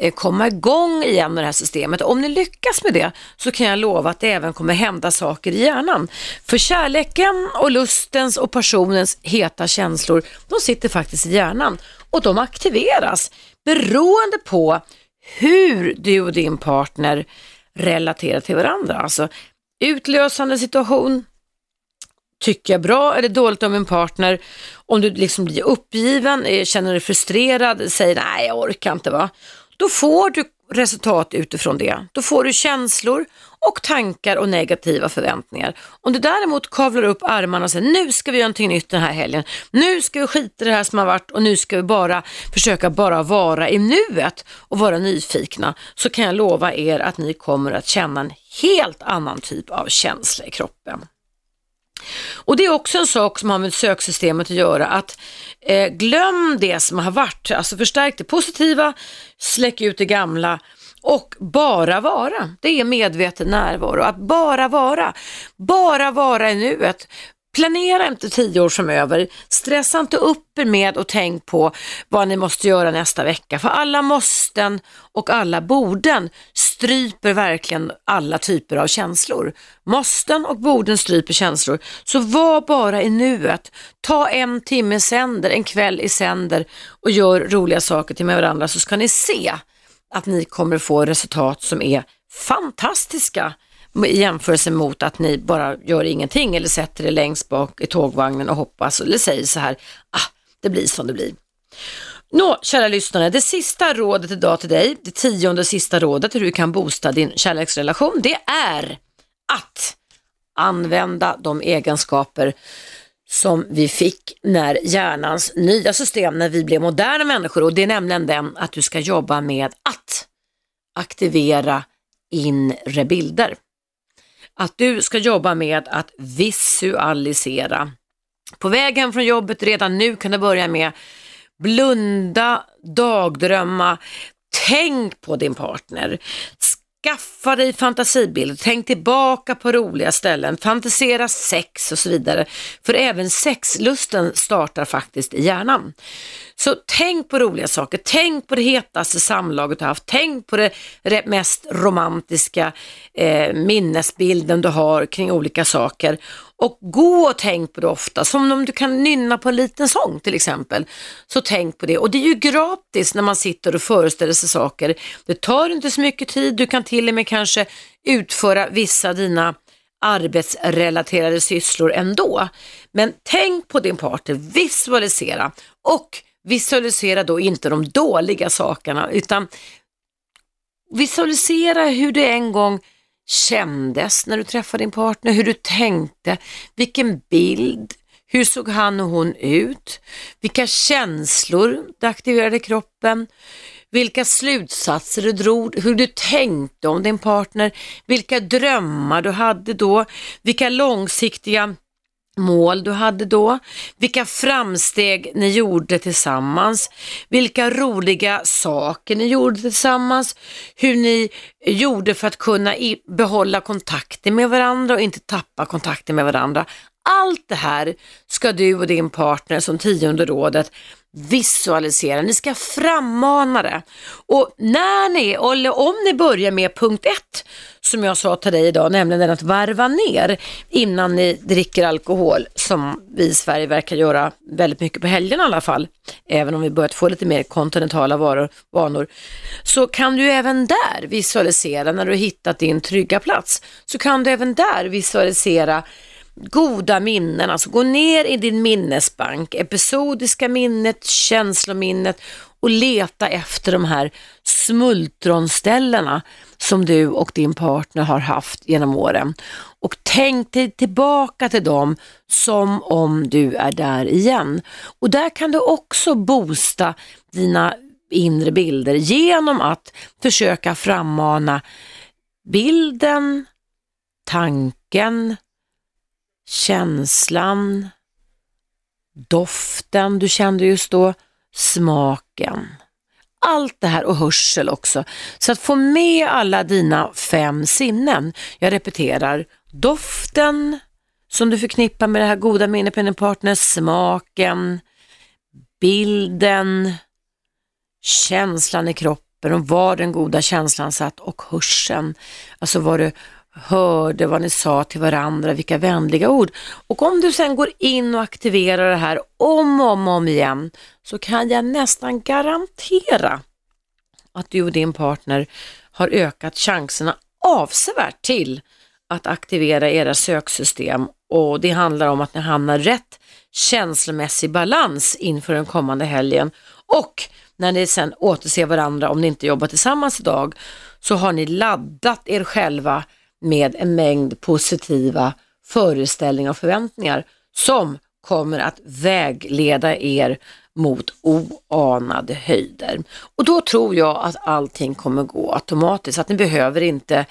Eh, komma igång igen med det här systemet. Om ni lyckas med det så kan jag lova att det även kommer hända saker i hjärnan. För kärleken och lustens och passionens heta känslor, de sitter faktiskt i hjärnan och de aktiveras beroende på hur du och din partner relaterar till varandra. Alltså utlösande situation, tycker jag bra eller dåligt om en partner? Om du liksom blir uppgiven, eh, känner dig frustrerad, säger nej jag orkar inte va? Då får du resultat utifrån det. Då får du känslor och tankar och negativa förväntningar. Om du däremot kavlar upp armarna och säger nu ska vi göra någonting nytt den här helgen. Nu ska vi skita i det här som har varit och nu ska vi bara försöka bara vara i nuet och vara nyfikna så kan jag lova er att ni kommer att känna en helt annan typ av känsla i kroppen. Och det är också en sak som har med söksystemet att göra, att eh, glöm det som har varit, alltså förstärk det positiva, släck ut det gamla och bara vara. Det är medveten närvaro, att bara vara. Bara vara i nuet. Planera inte tio år framöver. Stressa inte upp er med och tänk på vad ni måste göra nästa vecka. För alla måsten och alla borden stryper verkligen alla typer av känslor. Måsten och borden stryper känslor. Så var bara i nuet. Ta en timme sänder, en kväll i sänder och gör roliga saker till med varandra så ska ni se att ni kommer få resultat som är fantastiska i jämförelse mot att ni bara gör ingenting eller sätter er längst bak i tågvagnen och hoppas eller säger så här, ah, det blir som det blir. Nå, kära lyssnare, det sista rådet idag till dig, det tionde och sista rådet hur du kan boosta din kärleksrelation, det är att använda de egenskaper som vi fick när hjärnans nya system, när vi blev moderna människor och det är nämligen den att du ska jobba med att aktivera inre bilder. Att du ska jobba med att visualisera. På vägen från jobbet redan nu kan du börja med blunda, dagdrömma, tänk på din partner. Skaffa dig fantasibilder, tänk tillbaka på roliga ställen, fantisera sex och så vidare. För även sexlusten startar faktiskt i hjärnan. Så tänk på roliga saker, tänk på det hetaste samlaget du haft, tänk på det mest romantiska eh, minnesbilden du har kring olika saker. Och gå och tänk på det ofta, som om du kan nynna på en liten sång till exempel. Så tänk på det. Och det är ju gratis när man sitter och föreställer sig saker. Det tar inte så mycket tid, du kan till och med kanske utföra vissa av dina arbetsrelaterade sysslor ändå. Men tänk på din partner, visualisera och visualisera då inte de dåliga sakerna utan visualisera hur det en gång kändes när du träffade din partner, hur du tänkte, vilken bild, hur såg han och hon ut, vilka känslor det aktiverade kroppen, vilka slutsatser du drog, hur du tänkte om din partner, vilka drömmar du hade då, vilka långsiktiga mål du hade då, vilka framsteg ni gjorde tillsammans, vilka roliga saker ni gjorde tillsammans, hur ni gjorde för att kunna behålla kontakten med varandra och inte tappa kontakten med varandra. Allt det här ska du och din partner som tionde rådet visualisera, ni ska frammana det. Och när ni, eller om ni börjar med punkt ett, som jag sa till dig idag, nämligen den att varva ner innan ni dricker alkohol, som vi i Sverige verkar göra väldigt mycket på helgen i alla fall, även om vi börjat få lite mer kontinentala varor, vanor, så kan du även där visualisera, när du hittat din trygga plats, så kan du även där visualisera goda minnen, alltså gå ner i din minnesbank, episodiska minnet, känslominnet och leta efter de här smultronställena som du och din partner har haft genom åren. Och tänk dig tillbaka till dem som om du är där igen. Och där kan du också boosta dina inre bilder genom att försöka frammana bilden, tanken, känslan, doften du kände just då, smaken. Allt det här och hörsel också. Så att få med alla dina fem sinnen. Jag repeterar, doften som du förknippar med det här goda minnet på din partner, smaken, bilden, känslan i kroppen och var den goda känslan satt och hörseln. Alltså var det hörde vad ni sa till varandra, vilka vänliga ord. Och om du sen går in och aktiverar det här om och om, om igen så kan jag nästan garantera att du och din partner har ökat chanserna avsevärt till att aktivera era söksystem och det handlar om att ni hamnar rätt känslomässig balans inför den kommande helgen och när ni sen återser varandra om ni inte jobbar tillsammans idag så har ni laddat er själva med en mängd positiva föreställningar och förväntningar som kommer att vägleda er mot oanade höjder. Och då tror jag att allting kommer gå automatiskt, att ni behöver inte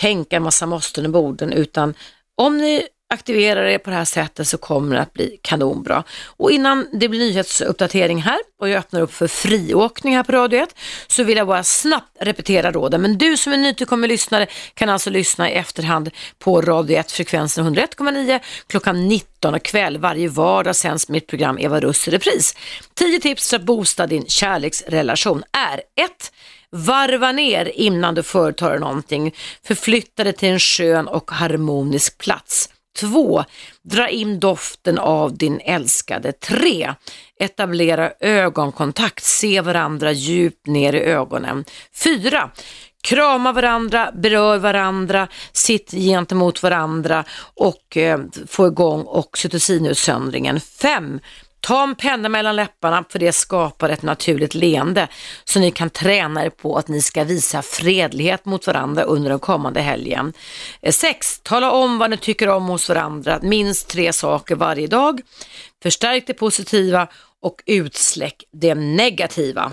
tänka en massa måsten och borden utan om ni aktiverar er på det här sättet så kommer det att bli kanonbra. Och innan det blir nyhetsuppdatering här och jag öppnar upp för friåkning här på Radio 1 så vill jag bara snabbt repetera råden. Men du som är nytillkommen lyssnare kan alltså lyssna i efterhand på Radio 1 frekvensen 101,9 klockan 19 och kväll varje vardag sänds mitt program Eva Russ i repris. 10 tips för att boosta din kärleksrelation är 1. Varva ner innan du företar någonting. Förflytta dig till en skön och harmonisk plats. 2. Dra in doften av din älskade. 3. Etablera ögonkontakt. Se varandra djupt ner i ögonen. 4. Krama varandra, berör varandra, sitt gentemot varandra och eh, få igång oxytocinutsöndringen. 5. Ta en penna mellan läpparna för det skapar ett naturligt leende så ni kan träna er på att ni ska visa fredlighet mot varandra under den kommande helgen. Eh, 6. Tala om vad ni tycker om hos varandra, minst tre saker varje dag. Förstärk det positiva och utsläck det negativa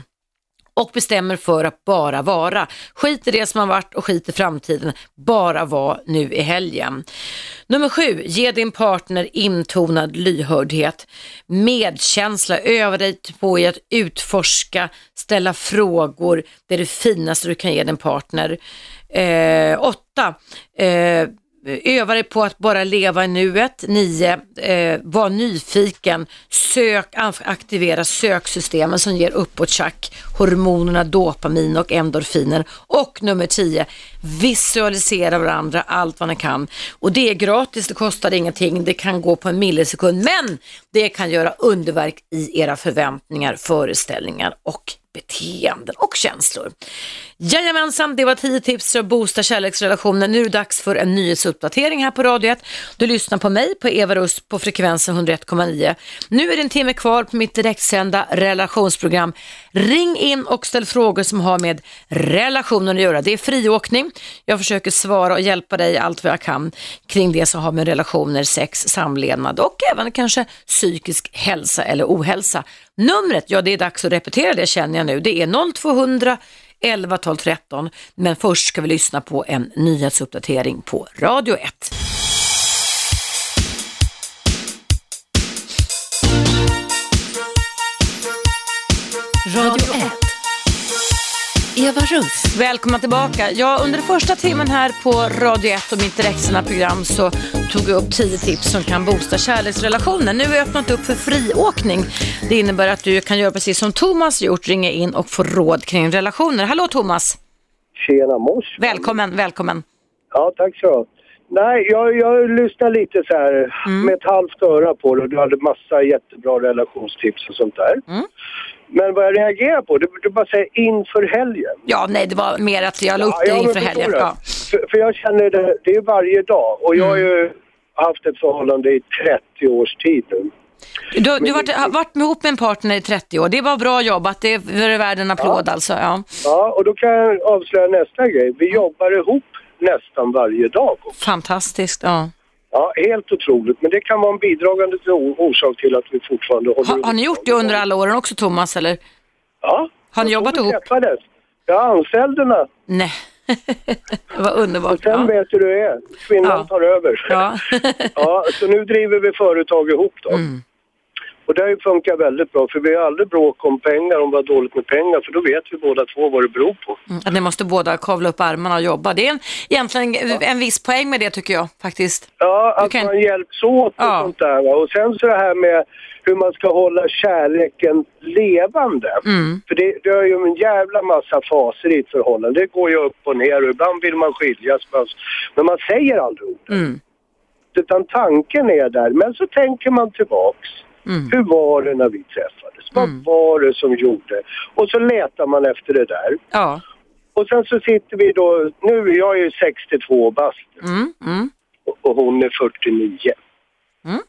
och bestämmer för att bara vara. Skit i det som har varit och skit i framtiden. Bara var nu i helgen. Nummer sju, ge din partner intonad lyhördhet, medkänsla, öva dig på att utforska, ställa frågor. Det är det finaste du kan ge din partner. Eh, åtta, eh, Eh, öva dig på att bara leva i nuet. 9. Eh, var nyfiken. Sök, aktivera söksystemen som ger uppåttjack, hormonerna dopamin och endorfiner. Och nummer 10. Visualisera varandra allt vad ni kan. Och det är gratis, det kostar ingenting, det kan gå på en millisekund. Men det kan göra underverk i era förväntningar, föreställningar och beteenden och känslor. Jajamensan, det var 10 tips för att boosta kärleksrelationen. Nu är det dags för en nyhetsuppdatering här på Radio 1. Du lyssnar på mig, på Eva Rust, på frekvensen 101,9. Nu är det en timme kvar på mitt direktsända relationsprogram. Ring in och ställ frågor som har med relationen att göra. Det är friåkning. Jag försöker svara och hjälpa dig allt vad jag kan kring det som har med relationer, sex, samlevnad och även kanske psykisk hälsa eller ohälsa. Numret, ja det är dags att repetera det känner jag nu. Det är 0200 11 12 13. Men först ska vi lyssna på en nyhetsuppdatering på Radio 1. Radio 1. Eva Russ. Välkomna tillbaka. Ja, under första timmen här på Radio 1 och mitt direktsända program så tog upp 10 tips som kan boosta kärleksrelationen. Nu har jag öppnat upp för friåkning. Det innebär att du kan göra precis som Thomas gjort, ringa in och få råd kring relationer. Hallå Thomas! Tjena mors! Välkommen, välkommen! Ja, tack så Nej, jag, jag lyssnade lite så här mm. med ett halvt öra på det och du hade massa jättebra relationstips och sånt där. Mm. Men vad jag reagerar på, du, bara säger inför helgen. Ja, nej det var mer att jag la upp ja, det inför helgen. Ja. För, för, jag känner det, det är varje dag och jag har mm. ju haft ett förhållande i 30 års tid nu. Du, du har varit, varit ihop med en partner i 30 år. Det var bra jobbat. Det är värd en applåd ja. alltså. Ja. ja, och då kan jag avslöja nästa grej. Vi jobbar ihop nästan varje dag. Också. Fantastiskt, ja. Ja, helt otroligt. Men det kan vara en bidragande orsak till att vi fortfarande håller ha, Har ni gjort det under alla åren också, Thomas? Eller? Ja. Har ni jobbat ihop? Träffades. Jag anställde henne. Nej. det var underbart. Och sen ja. vet du hur det är. Kvinnan ja. tar över. Ja. ja, så nu driver vi företag ihop då. Mm. Och det har ju funkat väldigt bra för vi har aldrig bråk om pengar, om har dåligt med pengar för då vet vi båda två vad det beror på. Mm, ni måste båda kavla upp armarna och jobba. Det är en, egentligen ja. en viss poäng med det tycker jag faktiskt. Ja, att kan... man hjälps åt och ja. sånt där. Och sen så det här med hur man ska hålla kärleken levande. Mm. För det, det är ju en jävla massa faser i ett förhållande. Det går ju upp och ner och ibland vill man skiljas. Men man säger aldrig ordet. Mm. Utan tanken är där. Men så tänker man tillbaks. Mm. Hur var det när vi träffades? Vad mm. var det som gjorde? Och så letar man efter det där. Ja. Och sen så sitter vi då, nu, jag är ju 62 bast mm. mm. och, och hon är 49. Mm.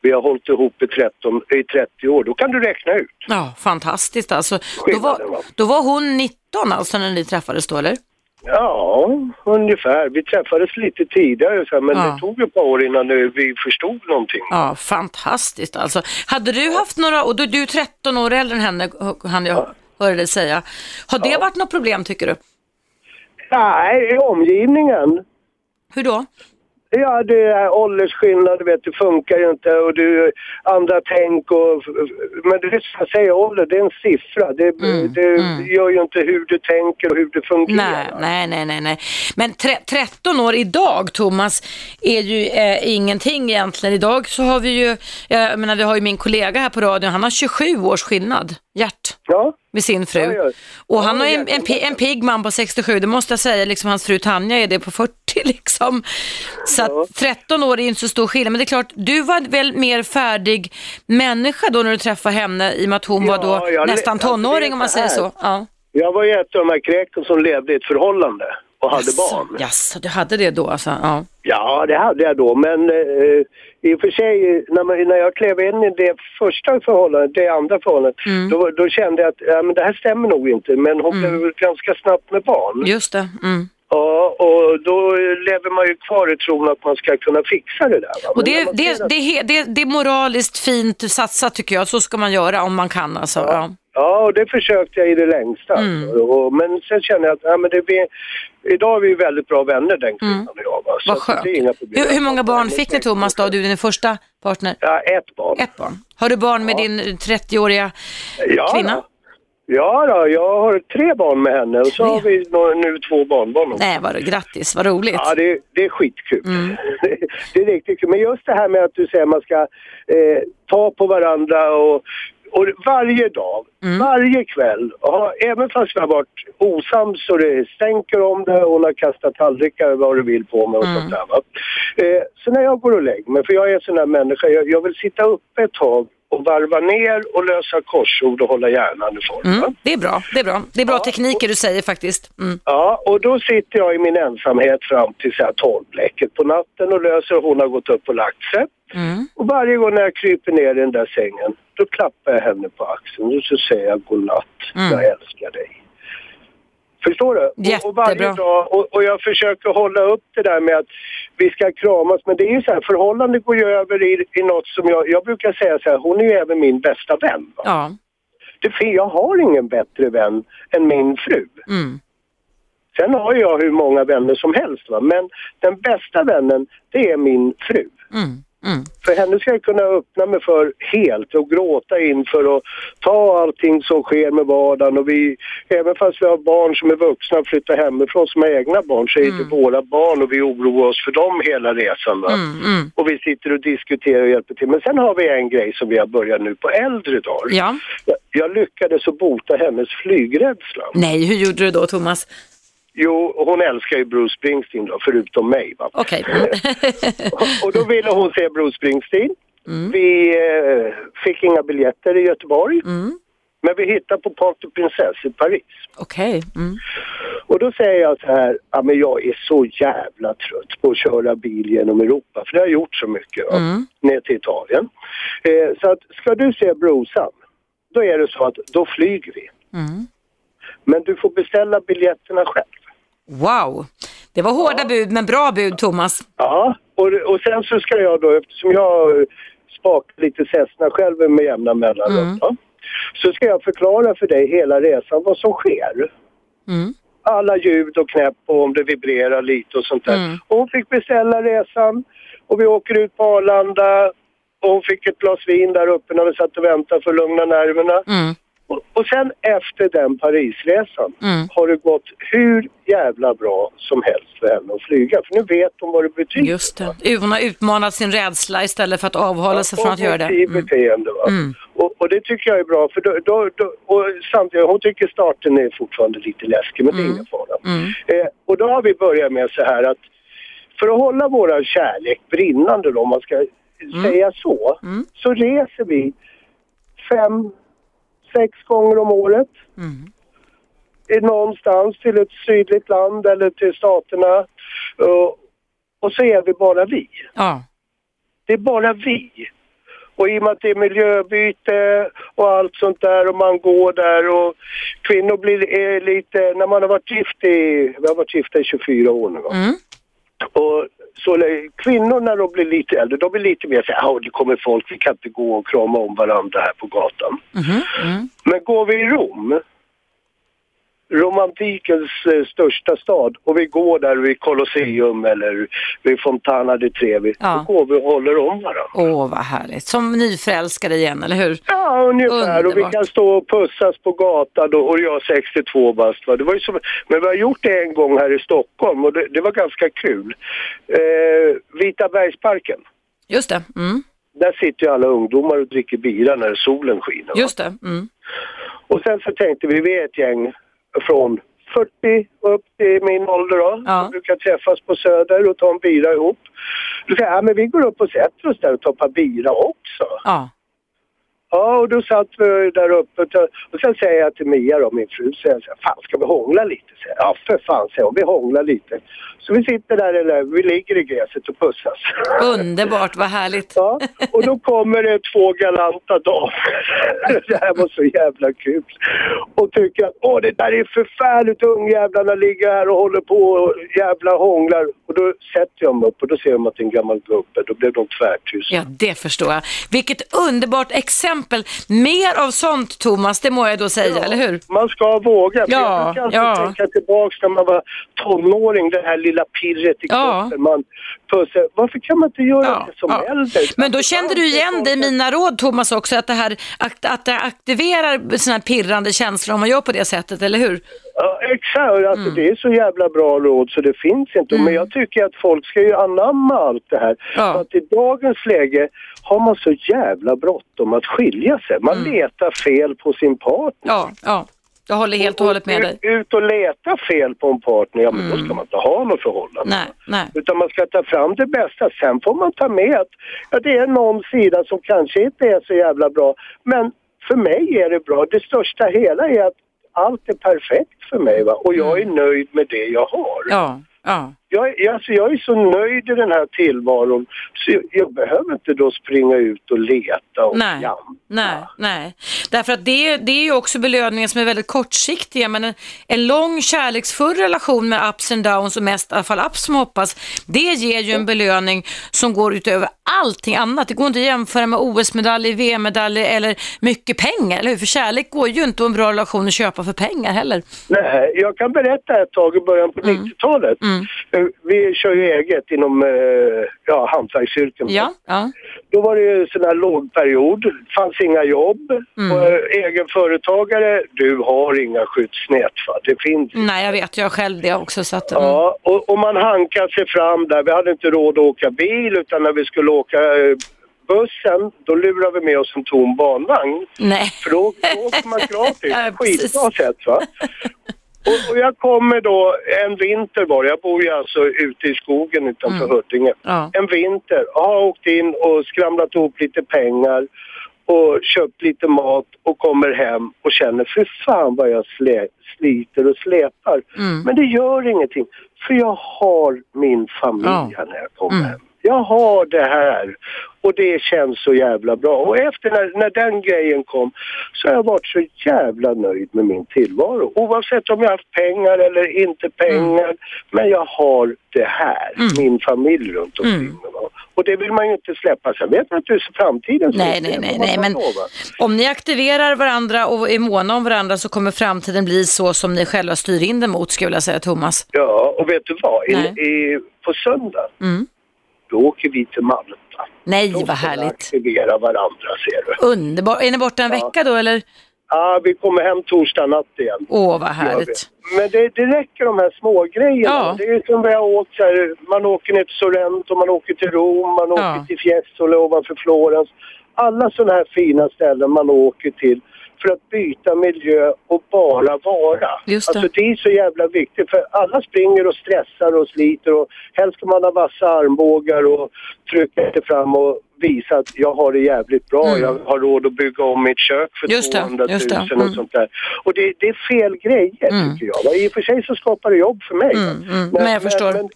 Vi har hållit ihop i, 13, i 30 år, då kan du räkna ut. Ja, fantastiskt alltså. Då var, då var hon 19 alltså när ni träffades då eller? Ja, ungefär. Vi träffades lite tidigare men ja. det tog ett par år innan vi förstod någonting. Ja, fantastiskt alltså. Hade du haft några, och du, du är 13 år äldre än henne, han jag ja. hörde dig säga. Har det ja. varit något problem tycker du? Nej, i omgivningen. Hur då? Ja, det är åldersskillnad, du vet, det funkar ju inte och du, andra tänk och... Men det är som jag säger, ålder, det är en siffra. Det, Mm, det mm. gör ju inte hur du tänker och hur du fungerar. Nej, nej, nej, nej. Men tre, 13 år idag, Thomas, är ju eh, ingenting egentligen. Idag så har vi ju, jag menar, vi har ju min kollega här på radion, han har 27 års skillnad, Gert, Ja, med sin fru. Ja. Och han har en, en, en pigg man på 67, det måste jag säga, liksom hans fru Tanja är det på 40 liksom. Så att 13 år är inte så stor skillnad, men det är klart, du var väl mer färdig människa då när du träffade henne i och med att hon var då nästan alltså, tonåring om man säger så. Ja. jag var ju ett av de här kräken som levde i ett förhållande och hade Jaså, barn. Jaså, du hade det då alltså? Ja. Ja, det hade jag då, men eh, i och för sig när, man, när jag klev in i det första förhållandet, det andra förhållandet, Mm. då, då kände jag att ja, men det här stämmer nog inte, men hon blev väl ganska snabbt med barn. Just det. Mm. Ja, och då lever man ju kvar i tron att man ska kunna fixa det där. Och det, det, att- det, det, det, är moraliskt fint satsat tycker jag. Så ska man göra om man kan alltså. Ja. Ja, och det försökte jag i det längsta. Mm. Och, men sen känner jag att ja, men det idag är vi väldigt bra vänner den kvinnan och jag. Va? Så Mm. Vad skönt. Det är inga problem. Hur, hur många barn fick ni Thomas då, du är din första partner? Ja, ett barn. Ett barn. Har du barn med din 30-åriga ja, kvinna? Då. Ja, då, jag har tre barn med henne och så har vi nu två barnbarn också. Nej, vad grattis, vad roligt. Ja, det, det är skitkul. Mm. det är riktigt kul. Men just det här med att du säger att man ska eh, ta på varandra och, och varje dag, Mm. varje kväll, ja, även fast vi har varit osams och det stänker om det och hon har kastat tallrikar vad du vill på mig och Mm. sånt där. Va? Eh, så när jag går och lägger mig, för jag är en sån här människa, jag, jag vill sitta uppe ett tag och varva ner och lösa korsord och hålla hjärnan i form. Mm, det är bra, det är bra. Det är bra tekniker du säger faktiskt. Mm. Ja, och då sitter jag i min ensamhet fram till så här tolvblecket på natten och löser hon har gått upp och lagt sig. Mm. Och varje gång när jag kryper ner i den där sängen, då klappar jag henne på axeln och så säger jag godnatt, Mm. jag älskar dig. Förstår du? Och, och varje Jättebra. dag, och, och jag försöker hålla upp det där med att vi ska kramas, men det är ju så här, förhållandet går ju över i, i något som jag, jag brukar säga så här, hon är ju även min bästa vän. Va? Ja. Det, jag har ingen bättre vän än min fru. Mm. Sen har jag hur många vänner som helst va? men den bästa vännen det är min fru. Mm. Mm. För henne ska jag kunna öppna mig för helt och gråta inför och ta allting som sker med vardagen. Och vi, även fast vi har barn som är vuxna och flyttar hemifrån som har egna barn så är det våra barn och vi oroar oss för dem hela resan. Mm. Mm. Och vi sitter och diskuterar och hjälper till. Men sen har vi en grej som vi har börjat nu på äldre dagar. Ja. Jag, jag lyckades att bota hennes flygrädsla. Nej, hur gjorde du då Thomas? Jo, hon älskar ju Bruce Springsteen då, förutom mig. Va? Mm. Och då ville hon se Bruce Springsteen. Vi eh, fick inga biljetter i Göteborg. Mm. Men vi hittade på Parc des Princesses i Paris. Okej. Mm. Och då säger jag så här, ja men jag är så jävla trött på att köra bil genom Europa. För det har jag gjort så mycket, va? Mm. ner till Italien. Eh, så att ska du se Brucean, då är det så att då flyger vi. Mm. Men du får beställa biljetterna själv. Wow. Det var hårda bud, men bra bud Thomas. Ja, och, och sen så ska jag då, eftersom jag spakar lite Cessna själv med jämna mellanrum, Mm. så ska jag förklara för dig hela resan vad som sker. Mm. Alla ljud och knäpp och om det vibrerar lite och sånt där. Mm. Och hon fick beställa resan och vi åker ut på Arlanda och hon fick ett glas vin där uppe när vi satt och väntade för att lugna nerverna. Mm. Och, och sen efter den Parisresan Mm. har det gått hur jävla bra som helst för henne att flyga. För nu vet hon vad det betyder. Just det. Hon har utmanat sin rädsla istället för att avhålla sig från att göra det. Mm. beteende va. Mm. Och, och det tycker jag är bra för då, då, då, och samtidigt, hon tycker starten är fortfarande lite läskig men det är Mm. ingen fara. Mm. Eh, och då har vi börjat med så här att för att hålla våran kärlek brinnande då, om man ska säga så, Mm. så reser vi fem, sex gånger om året Mm. eh, någonstans till ett sydligt land eller till staterna. Och, så är vi bara vi. Ja. Det är bara vi. Och i och med att det är miljöbyte och allt sånt där och man går där och kvinnor blir är lite, när man har varit gift i, vi har varit gifta i 24 år nu va? Mm. Och så när de blir lite äldre, de blir lite mer såhär, ja det kommer folk, vi kan inte gå och krama om varandra här på gatan. Mm. Men går vi i Rom, romantikens eh, största stad och vi går där vid Colosseum eller vid Fontana di Trevi. Ja. Då går vi och håller om varandra. Åh, vad härligt. Som nyförälskade igen, eller hur? Ja, ungefär. Och vi Underbart. kan stå och pussas på gatan och, och jag är 62 bast. Va? Det var ju som, men vi har gjort det en gång här i Stockholm och det, det var ganska kul. Eh, Vita bergsparken. Just det. Mm. Där sitter ju alla ungdomar och dricker bira när solen skiner. Va? Just det. Mm. Och sen så tänkte vi, vi är ett gäng från 40 upp till min ålder då. Ja. Som brukar träffas på Söder och ta en bira ihop. Då säger jag, ja men vi går upp och sätter oss där och tar ett par bira också. Ja. Ja, och då satt vi där uppe och- sen säger jag till Mia då, min fru, jag så här, fan ska vi hångla lite? Säger jag. Ja för fan, säger hon, vi hånglar lite. Så vi sitter där, eller vi ligger i gräset och pussas. Underbart, vad härligt. Ja, och då kommer det två galanta damer. Det här var så jävla kul. Och tycker att åh det där är förfärligt, ungjävlarna ligger här och håller på och jävla hånglar. Och då sätter jag mig upp och då ser de att det är en gammal gubbe. Då blev de tvärtysta. Ja, det förstår jag. Vilket underbart exempel. Mer av sånt, Thomas, det må jag då säga, eller hur? Man ska våga. Ja, jag alltid ja. tänka tillbaks när man var tonåring, det här lilla pirret i Ja. kroppen. Man pussar. Varför kan man inte göra Ja, det som ja. äldre? Men då kände du igen det i mina råd, Thomas, också, att det här att, att det aktiverar såna här pirrande känslor om man gör på det sättet, eller hur? Ja, exakt. Alltså, Mm. Det är så jävla bra råd så det finns inte. Men jag tycker att folk ska ju anamma allt det här. Ja. För att i dagens läge har man så jävla bråttom att skilja sig. Man Mm. letar fel på sin partner. Ja, ja. Jag håller helt och hållet med dig. Mm. Ut och leta fel på en partner, ja men då ska man inte ha något förhållande. Nej, nej. Utan man ska ta fram det bästa. Sen får man ta med att ja, det är någon sida som kanske inte är så jävla bra. Men för mig är det bra. Det största hela är att allt är perfekt för mig va? och jag är nöjd med det jag har. Mm. Ja, ja. Jag, alltså, jag är så nöjd i den här tillvaron så jag, behöver inte då springa ut och leta och Nej, jampa. nej, nej. Därför att det, det är ju också belöningar som är väldigt kortsiktiga. Men en, en lång kärleksfull relation med ups and downs och mest i alla fall ups som hoppas, det ger ju en belöning som går utöver allting annat. Det går inte att jämföra med OS-medaljer, VM-medaljer eller mycket pengar, eller hur? För kärlek går ju inte och en bra relation att köpa för pengar heller. Nej, jag kan berätta ett tag i början på Mm. 90-talet. Vi kör ju eget inom eh, ja, hantverksyrken. Ja, ja. Då var det ju sån här lågperiod, fanns inga jobb. Mm. Och, eh, egenföretagare, du har inga skyddsnät va? Det finns Nej, jag vet, jag själv det också. Så att, mm. Ja, och, och man hankar sig fram där. Vi hade inte råd att åka bil utan när vi skulle åka eh, bussen, då lurade vi med oss en tom barnvagn. Nej. För då, då åker man gratis. Ja. Skitbra sätt va. Och, och jag kommer då en vinter bara, jag bor ju alltså ute i skogen utanför Huddinge. Mm. Ja. En vinter, jag har åkt in och skramlat ihop lite pengar och köpt lite mat och kommer hem och känner för fan vad jag slä, sliter och släpar. Mm. Men det gör ingenting för jag har min familj Ja. när jag kommer Mm. hem. Jag har det här och det känns så jävla bra. Och efter när, när den grejen kom så har jag varit så jävla nöjd med min tillvaro. Oavsett om jag har haft pengar eller inte pengar. Men jag har det här, min familj runt omkring Mm. mig. Och det vill man ju inte släppa. Sen vet man inte hur framtiden ser Nej, ut. nej, nej, man nej, men lova. om ni aktiverar varandra och är måna om varandra så kommer framtiden bli så som ni själva styr in den mot, skulle jag säga, Thomas. Ja, och vet du vad? I, Nej. i, på söndag, Mm. Då åker vi till Malta. Nej, Då vad härligt. aktivera varandra, ser du. Underbart. Är ni borta en vecka då, eller? Ja, vi kommer hem torsdag natt igen. Åh, vad härligt. Men det, det räcker de här små grejerna. Ja. Det är som vi har åkt här, man åker ner till Sorrento, man åker till Rom, man Ja. åker till Fiesole ovanför Florens. Alla sådana här fina ställen man åker till för att byta miljö och bara vara. Just det. Alltså det är så jävla viktigt för alla springer och stressar och sliter och helst ska man ha vassa armbågar och trycka sig fram och visa att jag har det jävligt bra. Mm. Jag har råd att bygga om mitt kök för Just det, 200 000 just det. och Mm. sånt där. Och det, det är fel grejer Mm. tycker jag. I och för sig så skapar det jobb för mig. Mm, mm, men jag förstår. Men,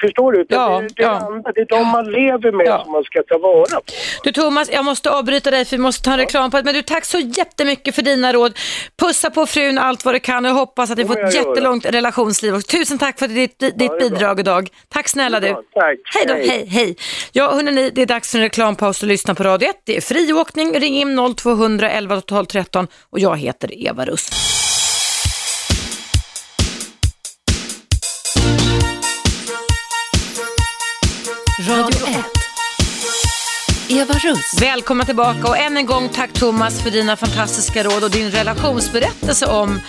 förstår du? Ja, det, det, är ja. andra, det är de man lever med Ja. som man ska ta vara på. Du Thomas, jag måste avbryta dig för vi måste ta en reklam på det. Men du, tack så jättemycket för dina råd. Pussa på frun allt vad du kan och hoppas att ni får ett jag göra. jättelångt relationsliv. Och tusen tack för ditt, ditt det är bra. bidrag idag. Tack snälla du. Tack. Hej då, Hej. hej, hej. Ja, hörni, det är dags för en reklampaus och lyssna på Radio 1. Det är friåkning, ring in 0200 11 12 13 och jag heter Eva Russ. Radio 1. Eva Russ. Välkomna tillbaka och än en gång tack Thomas för dina fantastiska råd och din relationsberättelse om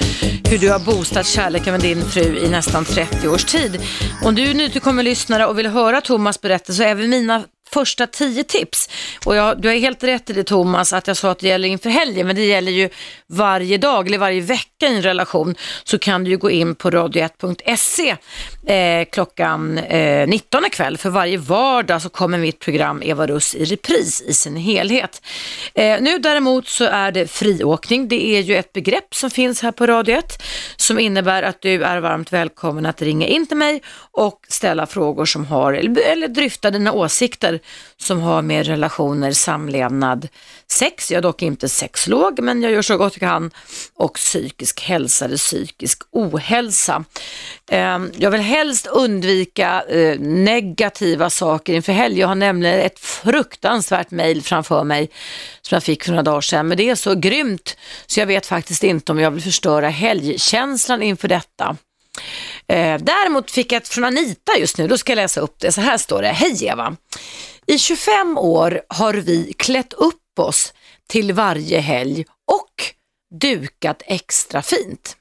hur du har boostat kärleken med din fru i nästan 30 års tid. Om du är nytillkommen lyssnare och vill höra Thomas berättelse så är även mina första tio tips. Och jag, du har helt rätt i det Thomas, att jag sa att det gäller inför helgen, men det gäller ju varje dag eller varje vecka i en relation. Så kan du ju gå in på radio1.se eh, klockan eh, 19 ikväll. För varje vardag så kommer mitt program Eva Russ i repris i sin helhet. Eh, nu däremot så är det friåkning. Det är ju ett begrepp som finns här på Radio 1 som innebär att du är varmt välkommen att ringa in till mig och ställa frågor som har, eller, eller dryfta dina åsikter som har med relationer, samlevnad, sex, jag är dock inte sexolog men jag gör så gott jag kan och psykisk hälsa eller psykisk ohälsa. Ehm, jag vill helst undvika eh, negativa saker inför helg. Jag har nämligen ett fruktansvärt mejl framför mig som jag fick för några dagar sedan men det är så grymt så jag vet faktiskt inte om jag vill förstöra helgkänslan inför detta. Eh, däremot fick jag ett från Anita just nu, då ska jag läsa upp det. Så här står det. Hej Eva! I 25 år har vi klätt upp oss till varje helg och dukat extra fint.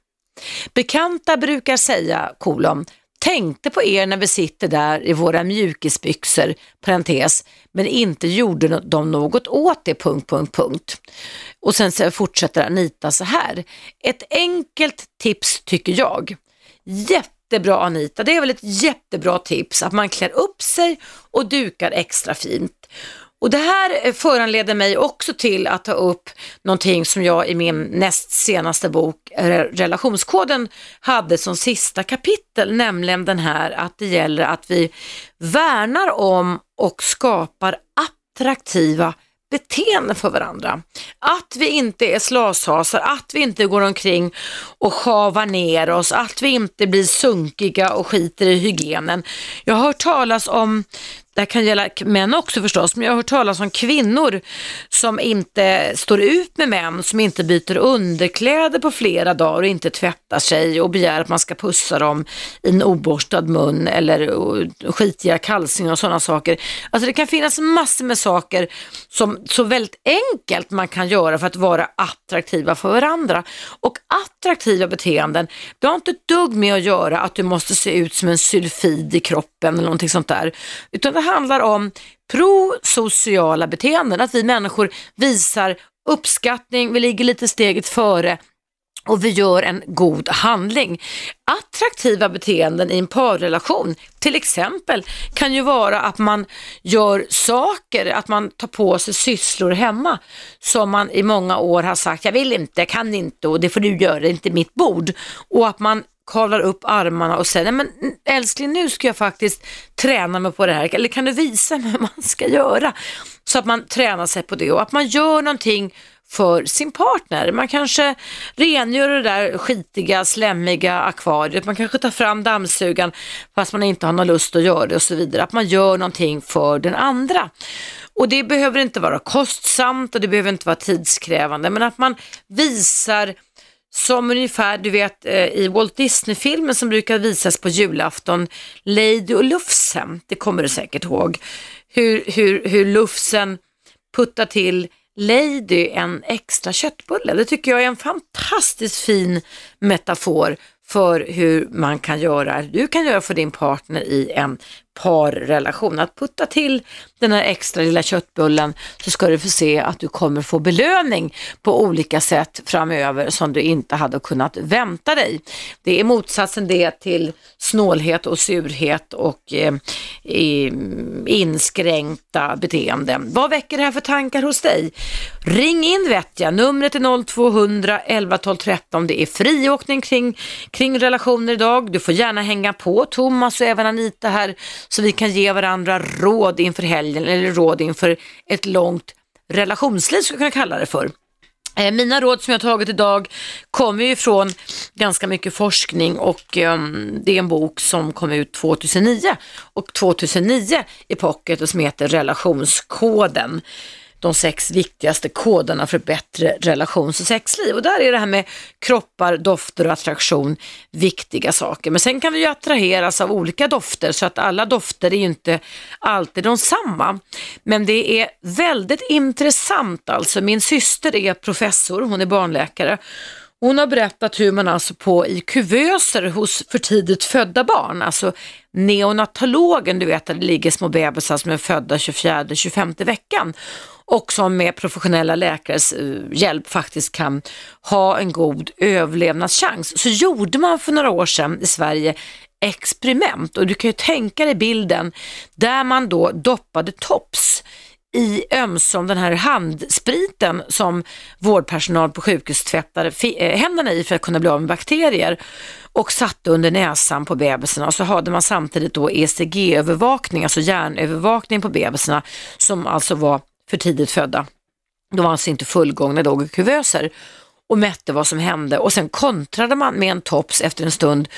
Bekanta brukar säga, kolon, tänkte på er när vi sitter där i våra mjukisbyxor, parentes, men inte gjorde de något åt det, punkt, punkt, punkt. Och sen fortsätter Anita så här. Ett enkelt tips tycker jag. Jättebra Anita, det är väl ett jättebra tips att man klär upp sig och dukar extra fint. Och det här eh, föranleder mig också till att ta upp någonting som jag i min näst senaste bok, eh, Relationskoden, hade som sista kapitel, nämligen den här att det gäller att vi värnar om och skapar attraktiva beteende för varandra. Att vi inte är slashasar, att vi inte går omkring och sjavar ner oss, att vi inte blir sunkiga och skiter i hygienen. Jag har hört talas om det här kan gälla män också förstås, men jag har hört talas om kvinnor som inte står ut med män som inte byter underkläder på flera dagar och inte tvättar sig och begär att man ska pussa dem i en oborstad mun eller eh, skitiga kalsingar och sådana saker. Alltså det kan finnas massor med saker som så väldigt enkelt man kan göra för att vara attraktiva för varandra. Och attraktiva beteenden, det har inte ett dugg med att göra att du måste se ut som en sylfid i kroppen eller någonting sånt där, utan det handlar om prosociala beteenden, att vi människor visar uppskattning, vi ligger lite steget före och vi gör en god handling. Attraktiva beteenden i en parrelation, till exempel, kan ju vara att man gör saker, att man tar på sig sysslor hemma som man i många år har sagt, jag vill inte, jag kan inte och det får du göra, det är inte mitt bord. Och att man kavlar upp armarna och säger, nej men älskling nu ska jag faktiskt träna mig på det här, eller kan du visa mig hur man ska göra? Så att man tränar sig på det och att man gör någonting för sin partner. Man kanske rengör det där skitiga, slemmiga akvariet, man kanske tar fram dammsugaren fast man inte har någon lust att göra det och så vidare. Att man gör någonting för den andra. Och det behöver inte vara kostsamt och det behöver inte vara tidskrävande, men att man visar som ungefär, du vet eh, i Walt Disney-filmen som brukar visas på julafton, Lady och Lufsen, det kommer du säkert ihåg, hur, hur, hur Lufsen puttar till Lady en extra köttbulle. Det tycker jag är en fantastiskt fin metafor för hur man kan göra, du kan göra för din partner i en parrelation. Att putta till den här extra lilla köttbullen så ska du få se att du kommer få belöning på olika sätt framöver som du inte hade kunnat vänta dig. Det är motsatsen det till snålhet och surhet och eh, inskränkta beteenden. Vad väcker det här för tankar hos dig? Ring in vet jag, numret är 0200 11 12 13. Det är friåkning kring, kring relationer idag. Du får gärna hänga på Thomas och även Anita här så vi kan ge varandra råd inför helgen eller råd inför ett långt relationsliv skulle jag kunna kalla det för. Eh, mina råd som jag tagit idag kommer ju från ganska mycket forskning och um, det är en bok som kom ut 2009 och 2009 i pocket och som heter Relationskoden de sex viktigaste koderna för ett bättre relations och sexliv. Och där är det här med kroppar, dofter och attraktion viktiga saker. Men sen kan vi ju attraheras av olika dofter så att alla dofter är ju inte alltid de samma. Men det är väldigt intressant alltså. Min syster är professor, hon är barnläkare hon har berättat hur man alltså på i kuvöser hos för tidigt födda barn, alltså neonatologen, du vet där det ligger små bebisar som är födda 24-25 veckan och som med professionella läkares eh, hjälp faktiskt kan ha en god överlevnadschans. Så gjorde man för några år sedan i Sverige experiment och du kan ju tänka dig bilden där man då doppade tops i ömsom den här handspriten som vårdpersonal på sjukhus tvättade eh, händerna i för att kunna bli av med bakterier och satte under näsan på bebisarna och så hade man samtidigt då ECG-övervakning, alltså hjärnövervakning på bebisarna som alltså var för tidigt födda. De var alltså inte fullgångna, låg i kuvöser och mätte vad som hände och sen kontrade man med en tops efter en stund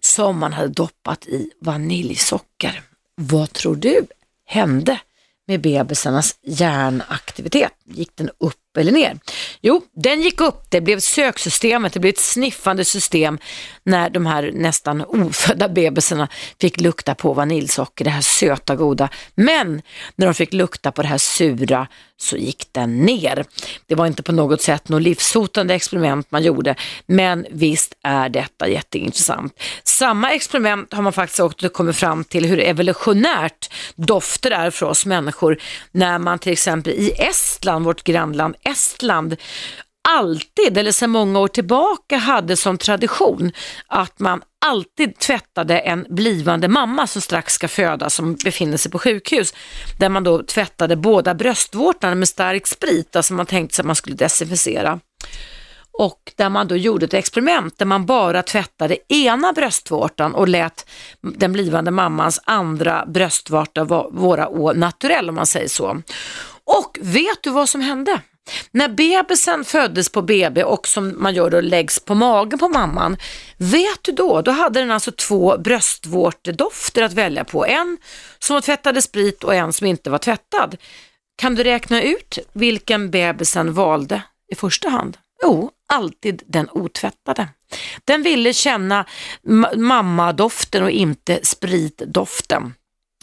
som man hade doppat i vaniljsocker. Vad tror du hände med bebisarnas hjärnaktivitet? Gick den upp eller ner? Jo, den gick upp. Det blev söksystemet, det blev ett sniffande system när de här nästan ofödda bebisarna fick lukta på vaniljsocker, det här söta goda. Men när de fick lukta på det här sura så gick den ner. Det var inte på något sätt något livshotande experiment man gjorde, men visst är detta jätteintressant. Samma experiment har man faktiskt också kommit fram till hur evolutionärt dofter är för oss människor när man till exempel i Estland, vårt grannland Estland, alltid, eller sedan många år tillbaka, hade som tradition att man alltid tvättade en blivande mamma som strax ska föda, som befinner sig på sjukhus, där man då tvättade båda bröstvårtorna med stark sprit, alltså man tänkte sig att man skulle desinficera. Och där man då gjorde ett experiment där man bara tvättade ena bröstvårtan och lät den blivande mammans andra bröstvårta vara å naturell om man säger så. Och vet du vad som hände? När bebisen föddes på BB och som man gör då läggs på magen på mamman, vet du då, då hade den alltså två bröstvårtedofter att välja på. En som var tvättade sprit och en som inte var tvättad. Kan du räkna ut vilken bebisen valde i första hand? Jo, alltid den otvättade. Den ville känna mammadoften och inte spritdoften.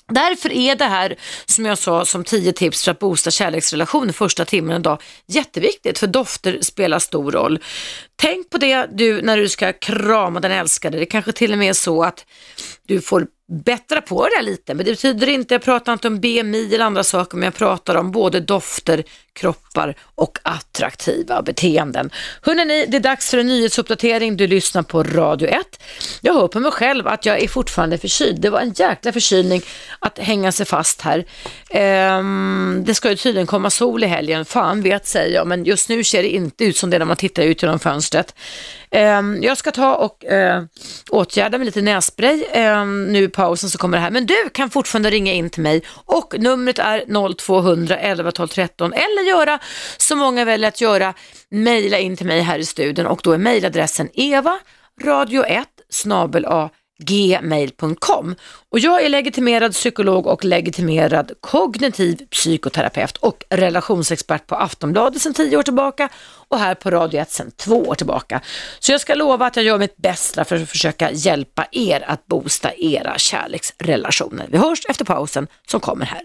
Därför är det här, som jag sa, som tio tips för att boosta kärleksrelationer första timmen en dag jätteviktigt, för dofter spelar stor roll. Tänk på det du när du ska krama den älskade. Det kanske till och med är så att du får bättra på det lite, men det betyder inte, jag pratar inte om BMI eller andra saker, men jag pratar om både dofter, kroppar och attraktiva beteenden. Hörrni, det är dags för en nyhetsuppdatering. Du lyssnar på Radio 1. Jag hör på mig själv att jag är fortfarande förkyld. Det var en jäkla förkylning att hänga sig fast här. Ehm, det ska ju tydligen komma sol i helgen, fan vet säger jag, men just nu ser det inte ut som det när man tittar ut genom fönstret. Ehm, jag ska ta och eh, åtgärda med lite nässpray ehm, nu i pausen så kommer det här. Men du kan fortfarande ringa in till mig och numret är 0200 11 12 13 eller göra som många väljer att göra, mejla in till mig här i studion och då är mejladressen eva radio1 snabel a gmail.com. Och jag är legitimerad psykolog och legitimerad kognitiv psykoterapeut och relationsexpert på Aftonbladet sedan tio år tillbaka och här på Radio 1 sedan två år tillbaka. Så jag ska lova att jag gör mitt bästa för att försöka hjälpa er att boosta era kärleksrelationer. Vi hörs efter pausen som kommer här.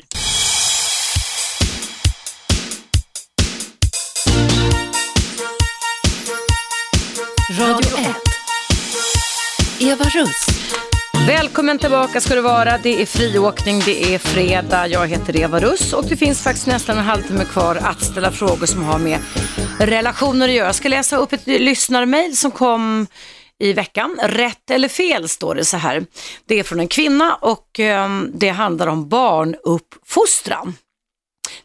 Radio 1. Eva Russ. Välkommen tillbaka ska du vara. Det är friåkning, det är fredag. Jag heter Eva Russ och det finns faktiskt nästan en halvtimme kvar att ställa frågor som har med relationer att göra. Jag ska läsa upp ett lyssnarmail som kom i veckan. Rätt eller fel står det så här. Det är från en kvinna och ehm, det handlar om barnuppfostran.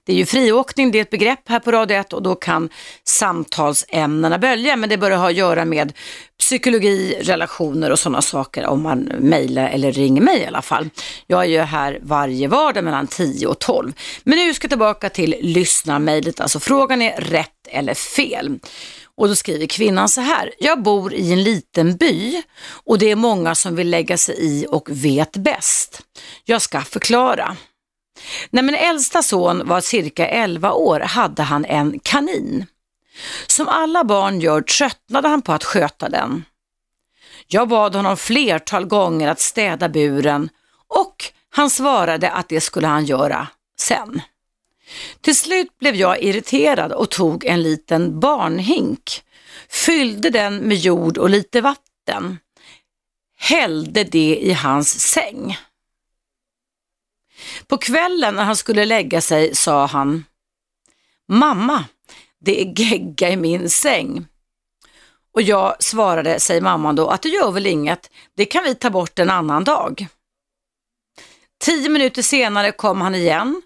Det är ju friåkning, det är ett begrepp här på Radio 1 och då kan samtalsämnena bölja, men det bör ha att göra med psykologi, relationer och sådana saker om man mejlar eller ringer mig i alla fall. Jag är ju här varje vardag mellan 10 och 12. Men nu ska jag tillbaka till lyssnarmejlet, alltså frågan är rätt eller fel. Och då skriver kvinnan så här, jag bor i en liten by och det är många som vill lägga sig i och vet bäst. Jag ska förklara. När min äldsta son var cirka 11 år hade han en kanin. Som alla barn gör tröttnade han på att sköta den. Jag bad honom flertal gånger att städa buren och han svarade att det skulle han göra sen. Till slut blev jag irriterad och tog en liten barnhink, fyllde den med jord och lite vatten, hällde det i hans säng. På kvällen när han skulle lägga sig sa han, Mamma, det är gegga i min säng. Och jag svarade, säger mamman då, att det gör väl inget, det kan vi ta bort en annan dag. Tio minuter senare kom han igen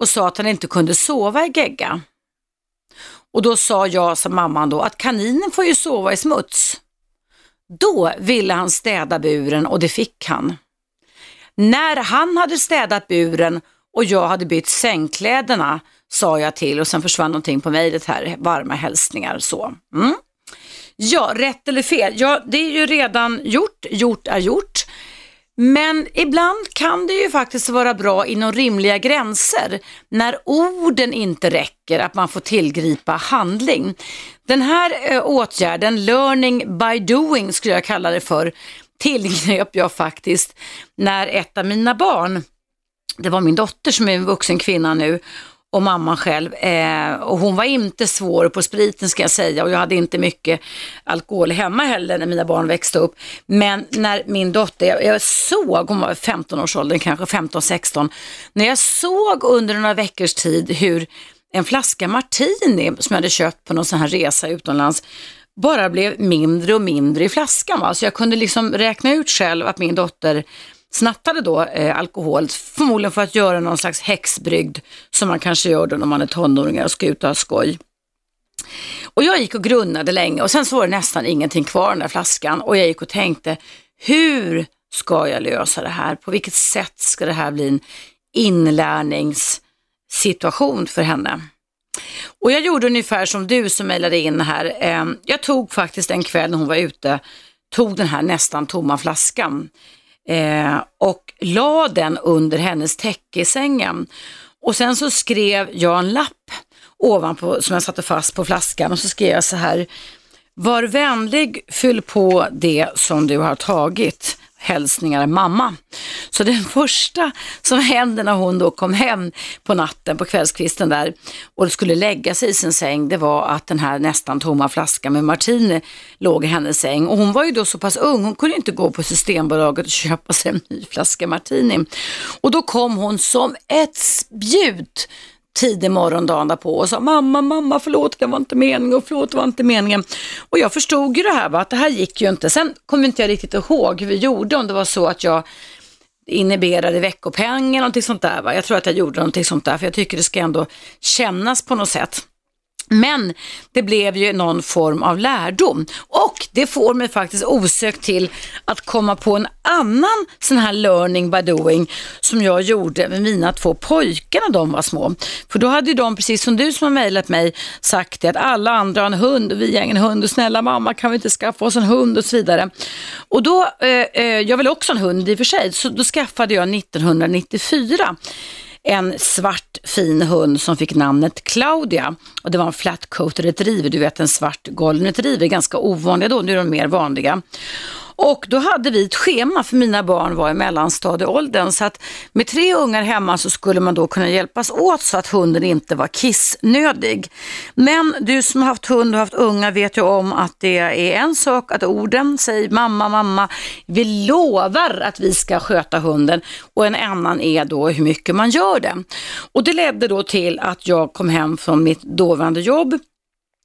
och sa att han inte kunde sova i gegga. Och då sa jag som mamman då att kaninen får ju sova i smuts. Då ville han städa buren och det fick han. När han hade städat buren och jag hade bytt sängkläderna sa jag till och sen försvann någonting på mejlet här, varma hälsningar så. Mm. Ja, rätt eller fel? Ja, det är ju redan gjort, gjort är gjort. Men ibland kan det ju faktiskt vara bra inom rimliga gränser när orden inte räcker, att man får tillgripa handling. Den här eh, åtgärden, learning by doing skulle jag kalla det för, tillgrep jag faktiskt när ett av mina barn, det var min dotter som är en vuxen kvinna nu, och mamman själv. Eh, och hon var inte svår på spriten ska jag säga och jag hade inte mycket alkohol hemma heller när mina barn växte upp. Men när min dotter, jag, jag såg, hon var 15-årsåldern kanske 15-16, när jag såg under några veckors tid hur en flaska martini som jag hade köpt på någon sån här resa utomlands bara blev mindre och mindre i flaskan. Va? Så jag kunde liksom räkna ut själv att min dotter snattade då eh, alkohol, förmodligen för att göra någon slags häxbrygd som man kanske gör då när man är tonåringar och ska ut och ha skoj. Och jag gick och grunnade länge och sen så var det nästan ingenting kvar i den där flaskan och jag gick och tänkte, hur ska jag lösa det här? På vilket sätt ska det här bli en inlärningssituation för henne? Och jag gjorde ungefär som du som mejlade in här. Ehm, jag tog faktiskt en kväll när hon var ute, tog den här nästan tomma flaskan eh, och la den under hennes täcke i sängen. Och sen så skrev jag en lapp ovanpå som jag satte fast på flaskan och så skrev jag så här. Var vänlig, fyll på det som du har tagit hälsningar mamma. Så den första som hände när hon då kom hem på natten, på kvällskvisten där och skulle lägga sig i sin säng, det var att den här nästan tomma flaskan med martini låg i hennes säng. Och hon var ju då så pass ung, hon kunde inte gå på Systembolaget och köpa sig en ny flaska martini. Och då kom hon som ett spjut tidig morgon dagen därpå och sa mamma, mamma, förlåt, det var inte meningen och förlåt, det var inte meningen. Och jag förstod ju det här, va, att det här gick ju inte. Sen kommer inte jag riktigt ihåg hur vi gjorde, om det var så att jag inhiberade veckopengen, någonting sånt där. Va? Jag tror att jag gjorde någonting sånt där, för jag tycker det ska ändå kännas på något sätt. Men det blev ju någon form av lärdom och det får mig faktiskt osökt till att komma på en annan sån här learning by doing som jag gjorde med mina två pojkar när de var små. För då hade de, precis som du som har mejlat mig, sagt det att alla andra har en hund och vi har ingen hund och snälla mamma kan vi inte skaffa oss en hund och så vidare. Och då, eh, eh jag vill också en hund i och för sig, så då skaffade jag 1994 en svart fin hund som fick namnet Claudia. Och det var en flatcoat retriever, du vet en svart golden retriever, ganska ovanliga då, nu är de mer vanliga. Och då hade vi ett schema för mina barn var i mellanstadieåldern så att med tre ungar hemma så skulle man då kunna hjälpas åt så att hunden inte var kissnödig. Men du som har haft hund och haft ungar vet ju om att det är en sak att orden säger mamma, mamma, vi lovar att vi ska sköta hunden och en annan är då hur mycket man gör det. Och det ledde då till att jag kom hem från mitt dåvarande jobb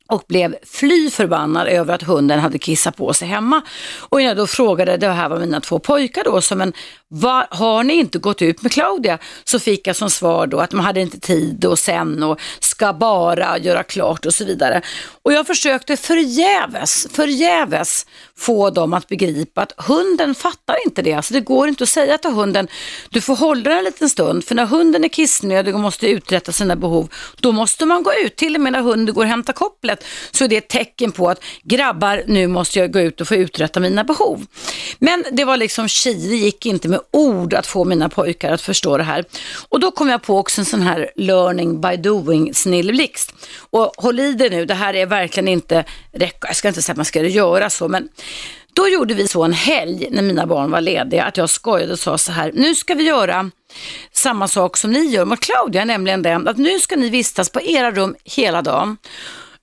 och blev fly förbannad över att hunden hade kissat på sig hemma. Och jag då frågade, det här var mina två pojkar då, som en var, har ni inte gått ut med Claudia? Så fick jag som svar då att man hade inte tid och sen och ska bara göra klart och så vidare. Och jag försökte förgäves, förgäves få dem att begripa att hunden fattar inte det. Alltså det går inte att säga till hunden, du får hålla den en liten stund, för när hunden är kissnödig och måste uträtta sina behov, då måste man gå ut. Till och med när hunden går och hämtar kopplet så är det ett tecken på att grabbar, nu måste jag gå ut och få uträtta mina behov. Men det var liksom tji, det gick inte med med ord att få mina pojkar att förstå det här. Och då kom jag på också en sån här learning by doing snilleblixt. Och håll i det nu, det här är verkligen inte, jag ska inte säga att man ska göra så, men då gjorde vi så en helg när mina barn var lediga att jag skojade och sa så här, nu ska vi göra samma sak som ni gör mot Claudia, nämligen den att nu ska ni vistas på era rum hela dagen.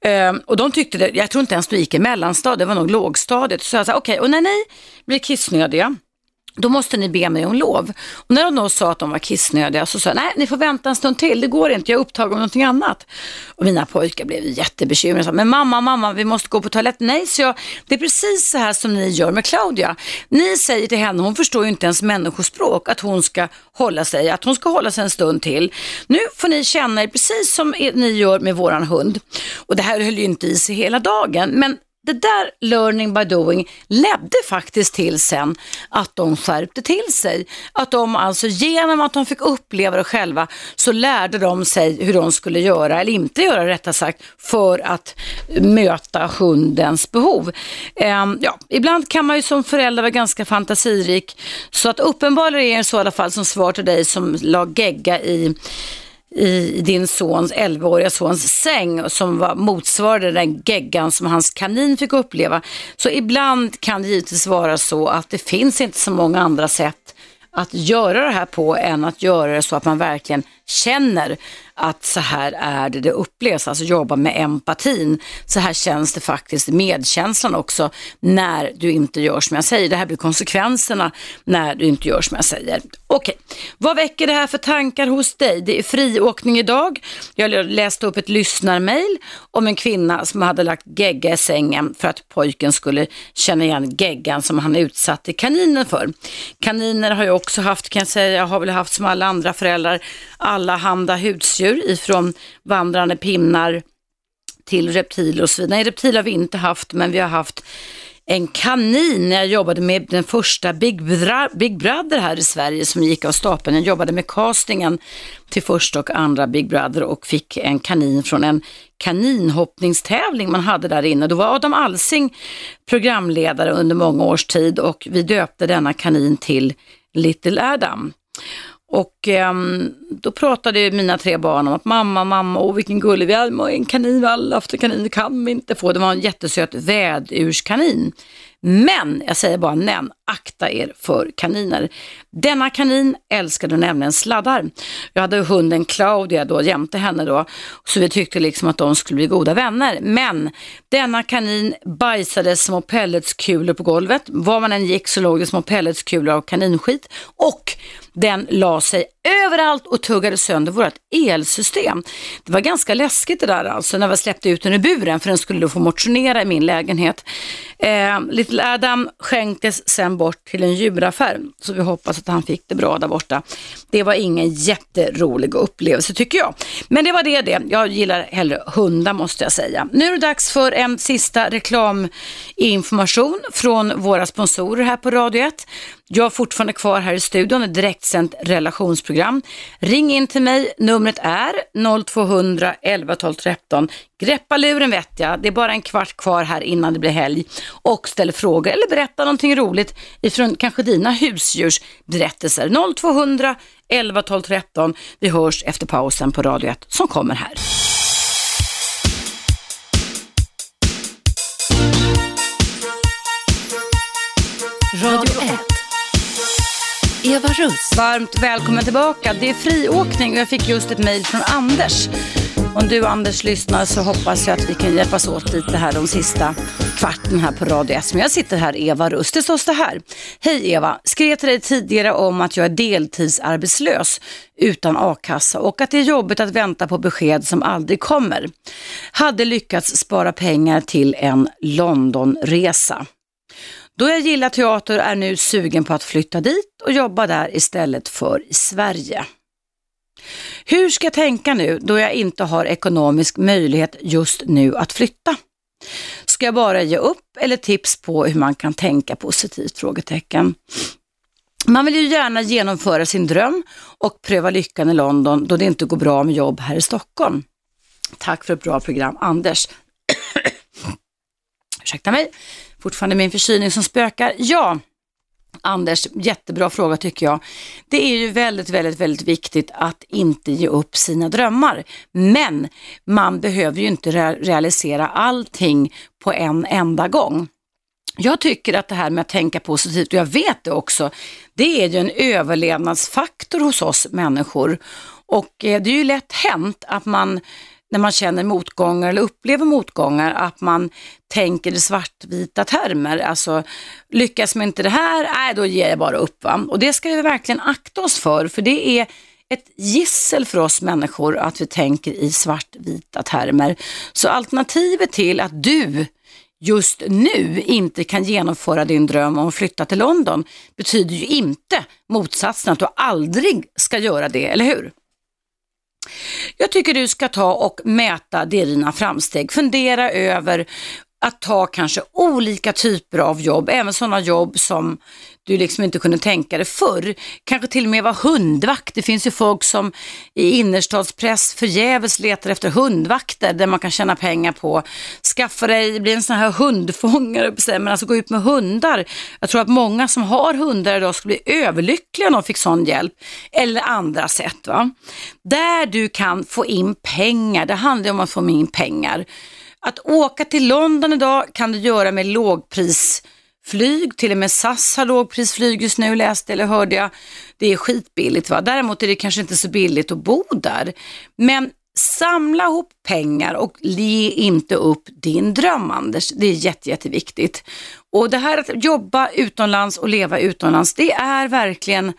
Um, och de tyckte det, jag tror inte ens de gick i mellanstadiet, det var nog lågstadiet. Så jag sa, okej, okay, och när ni blir kissnödiga, då måste ni be mig om lov. Och när de då sa att de var kissnödiga så sa jag, nej ni får vänta en stund till, det går inte, jag är upptagen med någonting annat. Och mina pojkar blev jättebekymrade, men mamma, mamma, vi måste gå på toaletten. Nej, så jag, det är precis så här som ni gör med Claudia. Ni säger till henne, hon förstår ju inte ens människospråk, att hon ska hålla sig, att hon ska hålla sig en stund till. Nu får ni känna er precis som ni gör med våran hund. Och det här höll ju inte i sig hela dagen, men det där learning by doing ledde faktiskt till sen att de skärpte till sig. Att de alltså genom att de fick uppleva det själva så lärde de sig hur de skulle göra, eller inte göra rättare sagt, för att möta hundens behov. Ehm, ja, ibland kan man ju som förälder vara ganska fantasirik, så att uppenbarligen är det så i alla fall som svar till dig som la gegga i i din sons, 11-åriga sons säng som var, motsvarade den geggan som hans kanin fick uppleva. Så ibland kan det givetvis vara så att det finns inte så många andra sätt att göra det här på än att göra det så att man verkligen känner att så här är det det upplevs, alltså jobba med empatin. Så här känns det faktiskt, medkänslan också, när du inte gör som jag säger. Det här blir konsekvenserna när du inte gör som jag säger. Okej, vad väcker det här för tankar hos dig? Det är friåkning idag. Jag läste upp ett lyssnarmail om en kvinna som hade lagt gegga i sängen för att pojken skulle känna igen geggan som han utsatte kaninen för. Kaniner har jag också haft, kan jag säga, jag har väl haft som alla andra föräldrar, alla handa husdjur ifrån vandrande pinnar till reptiler och så vidare. Nej, reptiler har vi inte haft, men vi har haft en kanin när jag jobbade med den första Big, Bra Big Brother här i Sverige som gick av stapeln. Jag jobbade med castingen till första och andra Big Brother och fick en kanin från en kaninhoppningstävling man hade där inne. Då var Adam Alsing programledare under många års tid och vi döpte denna kanin till Little Adam. Och eh, då pratade mina tre barn om att mamma, mamma, åh vilken gullig vi är, en kanin, vi har alla haft en kanin, det kan vi inte få. Det var en jättesöt vädurskanin. Men, jag säger bara men, akta er för kaniner. Denna kanin älskade nämligen sladdar. Jag hade hunden Claudia då jämte henne då, så vi tyckte liksom att de skulle bli goda vänner. Men denna kanin bajsade små pelletskulor på golvet. Var man än gick så låg det små pelletskulor av kaninskit och den la sig överallt och tuggade sönder vårt elsystem. Det var ganska läskigt det där alltså när vi släppte ut den i buren för den skulle då få motionera i min lägenhet. Eh, Little Adam skänktes sen bort till en djuraffär så vi hoppas att han fick det bra där borta. Det var ingen jätterolig upplevelse tycker jag. Men det var det det. Jag gillar hellre hundar måste jag säga. Nu är det dags för en sista reklaminformation från våra sponsorer här på Radio 1. Jag är fortfarande kvar här i studion, ett direktsänt relationsprogram. Ring in till mig, numret är 0200 11 12 13. Greppa luren vet jag, det är bara en kvart kvar här innan det blir helg. Och ställ frågor eller berätta någonting roligt ifrån kanske dina husdjursberättelser. 0200 11 12 13. Vi hörs efter pausen på Radio 1 som kommer här. Radio Eva Russ. Varmt välkommen tillbaka. Det är friåkning och jag fick just ett mejl från Anders. Om du Anders lyssnar så hoppas jag att vi kan hjälpas åt lite här de sista kvarten här på Radio S. Men jag sitter här, Eva Rust. Det står så här. Hej Eva, skrev till dig tidigare om att jag är deltidsarbetslös utan a-kassa och att det är jobbigt att vänta på besked som aldrig kommer. Hade lyckats spara pengar till en Londonresa. Då jag gillar teater är nu sugen på att flytta dit och jobba där istället för i Sverige. Hur ska jag tänka nu då jag inte har ekonomisk möjlighet just nu att flytta? Ska jag bara ge upp eller tips på hur man kan tänka positivt? Frågetecken. Man vill ju gärna genomföra sin dröm och pröva lyckan i London då det inte går bra med jobb här i Stockholm. Tack för ett bra program, Anders. Ursäkta mig, fortfarande min förkylning som spökar. Ja, Anders, jättebra fråga tycker jag. Det är ju väldigt, väldigt, väldigt viktigt att inte ge upp sina drömmar. Men man behöver ju inte realisera allting på en enda gång. Jag tycker att det här med att tänka positivt, och jag vet det också, det är ju en överlevnadsfaktor hos oss människor. Och eh, det är ju lätt hänt att man när man känner motgångar eller upplever motgångar, att man tänker i svartvita termer. Alltså, lyckas man inte det här, nej då ger jag bara upp. Va? Och det ska vi verkligen akta oss för, för det är ett gissel för oss människor att vi tänker i svartvita termer. Så alternativet till att du just nu inte kan genomföra din dröm om att flytta till London betyder ju inte motsatsen att du aldrig ska göra det, eller hur? Jag tycker du ska ta och mäta dina framsteg. Fundera över att ta kanske olika typer av jobb, även sådana jobb som du liksom inte kunde tänka dig förr. Kanske till och med vara hundvakt. Det finns ju folk som i innerstadspress förgäves letar efter hundvakter där man kan tjäna pengar på. Skaffa dig, bli en sån här hundfångare, men alltså gå ut med hundar. Jag tror att många som har hundar idag skulle bli överlyckliga om de fick sån hjälp. Eller andra sätt. Va? Där du kan få in pengar, det handlar om att få in pengar. Att åka till London idag kan du göra med lågprisflyg, till och med SAS har lågprisflyg just nu läste eller hörde jag. Det är skitbilligt va. Däremot är det kanske inte så billigt att bo där. Men samla ihop pengar och ge inte upp din dröm Anders. Det är jätte, jätteviktigt. Och det här att jobba utomlands och leva utomlands, det är verkligen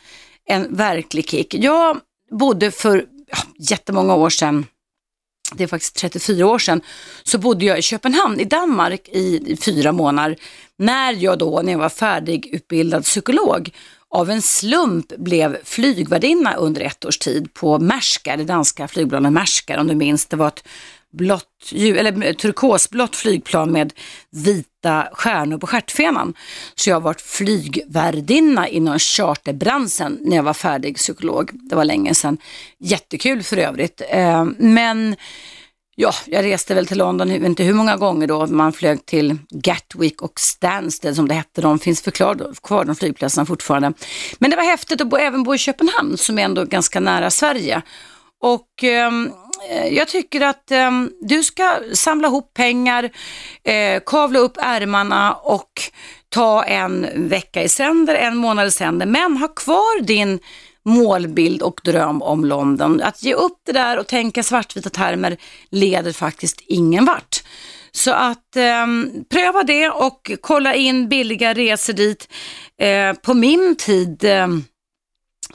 en verklig kick. Jag bodde för ja, jättemånga år sedan det är faktiskt 34 år sedan, så bodde jag i Köpenhamn i Danmark i fyra månader. När jag då, när jag var färdigutbildad psykolog, av en slump blev flygvärdinna under ett års tid på Märska, det danska flygbolaget Märska om du minns. Det var ett blått, eller eh, turkosblått flygplan med vita stjärnor på stjärtfenan. Så jag har varit flygvärdinna inom charterbranschen när jag var färdig psykolog. Det var länge sedan. Jättekul för övrigt. Eh, men Ja, jag reste väl till London, jag vet inte hur många gånger då, man flög till Gatwick och Stansted som det hette, de finns förklar, kvar de flygplatserna fortfarande. Men det var häftigt att bo, även bo i Köpenhamn som är ändå ganska nära Sverige. Och eh, Eh, jag tycker att eh, du ska samla ihop pengar, eh, kavla upp ärmarna och ta en vecka i sänder, en månad i sänder, men ha kvar din målbild och dröm om London. Att ge upp det där och tänka svartvita termer leder faktiskt ingen vart. Så att eh, pröva det och kolla in billiga resor dit. Eh, på min tid eh,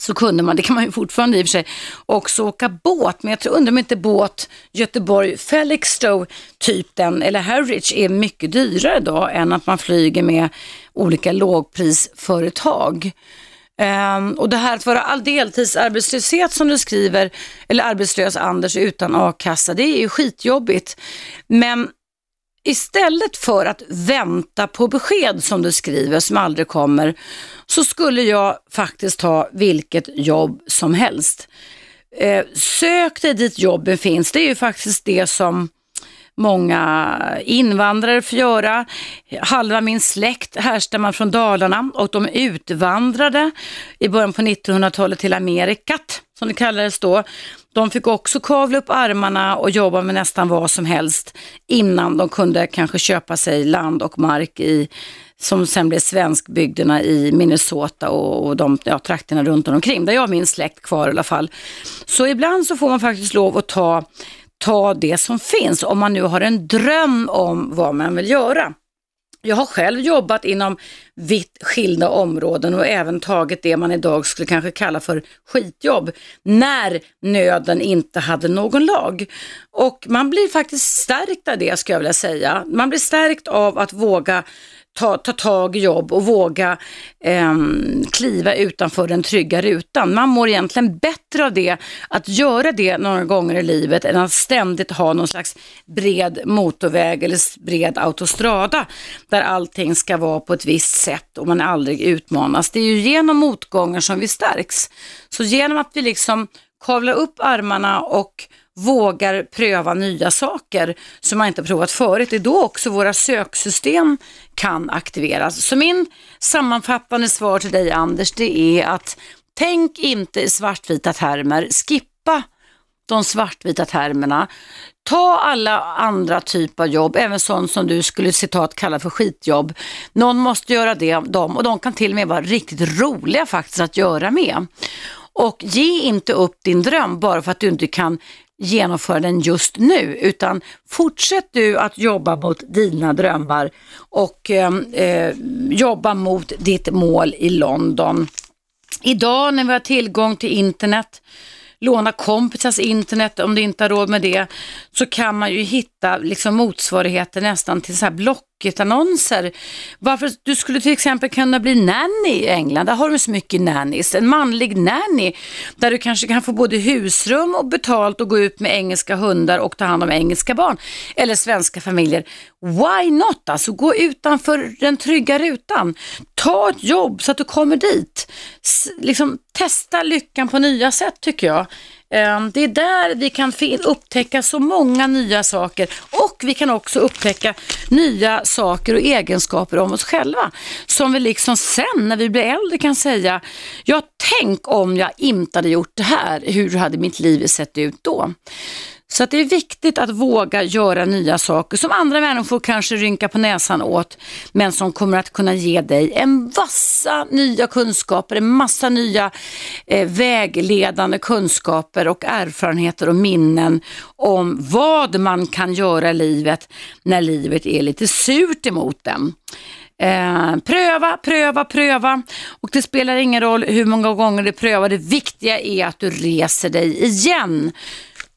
så kunde man, det kan man ju fortfarande i och för sig, också åka båt. Men jag tror, undrar om inte båt Göteborg Felixstowe, typ den, eller Harwich är mycket dyrare då än att man flyger med olika lågprisföretag. Um, och det här att vara all deltidsarbetslöshet som du skriver, eller arbetslös Anders utan a-kassa, det är ju skitjobbigt. Men istället för att vänta på besked som du skriver som aldrig kommer, så skulle jag faktiskt ta vilket jobb som helst. Eh, sök dig dit jobben finns. Det är ju faktiskt det som många invandrare får göra. Halva min släkt härstammar från Dalarna och de utvandrade i början på 1900-talet till Amerikat, som det kallades då. De fick också kavla upp armarna och jobba med nästan vad som helst innan de kunde kanske köpa sig land och mark i som sen blev svenskbygderna i Minnesota och, och de ja, trakterna runt omkring, där jag har min släkt kvar i alla fall. Så ibland så får man faktiskt lov att ta ta det som finns om man nu har en dröm om vad man vill göra. Jag har själv jobbat inom vitt skilda områden och även tagit det man idag skulle kanske kalla för skitjobb när nöden inte hade någon lag. Och man blir faktiskt stärkt av det skulle jag vilja säga. Man blir stärkt av att våga ta, ta tag i jobb och våga eh, kliva utanför den trygga rutan. Man mår egentligen bättre av det, att göra det några gånger i livet än att ständigt ha någon slags bred motorväg eller bred autostrada där allting ska vara på ett visst sätt och man aldrig utmanas. Det är ju genom motgångar som vi stärks. Så genom att vi liksom kavlar upp armarna och vågar pröva nya saker som man inte provat förut. Det är då också våra söksystem kan aktiveras. Så min sammanfattande svar till dig Anders, det är att tänk inte i svartvita termer, skippa de svartvita termerna. Ta alla andra typer av jobb, även sånt som du skulle citat kalla för skitjobb. Någon måste göra det, dem och de kan till och med vara riktigt roliga faktiskt att göra med. Och ge inte upp din dröm bara för att du inte kan genomföra den just nu, utan fortsätt du att jobba mot dina drömmar och ehm, eh, jobba mot ditt mål i London. Idag när vi har tillgång till internet låna kompisars internet om du inte har råd med det, så kan man ju hitta liksom motsvarigheter nästan till så här Blocket-annonser. Varför du skulle till exempel kunna bli nanny i England, där har de så mycket nannies. En manlig nanny där du kanske kan få både husrum och betalt och gå ut med engelska hundar och ta hand om engelska barn. Eller svenska familjer. Why not? Alltså gå utanför den trygga rutan. Ta ett jobb så att du kommer dit. S liksom, testa lyckan på nya sätt tycker jag. Ehm, det är där vi kan upptäcka så många nya saker och vi kan också upptäcka nya saker och egenskaper om oss själva som vi liksom sen när vi blir äldre kan säga, ja tänk om jag inte hade gjort det här, hur hade mitt liv sett ut då? Så att det är viktigt att våga göra nya saker som andra människor kanske rynkar på näsan åt, men som kommer att kunna ge dig en massa nya kunskaper, en massa nya eh, vägledande kunskaper och erfarenheter och minnen om vad man kan göra i livet när livet är lite surt emot den. Eh, pröva, pröva, pröva och det spelar ingen roll hur många gånger du prövar. Det viktiga är att du reser dig igen.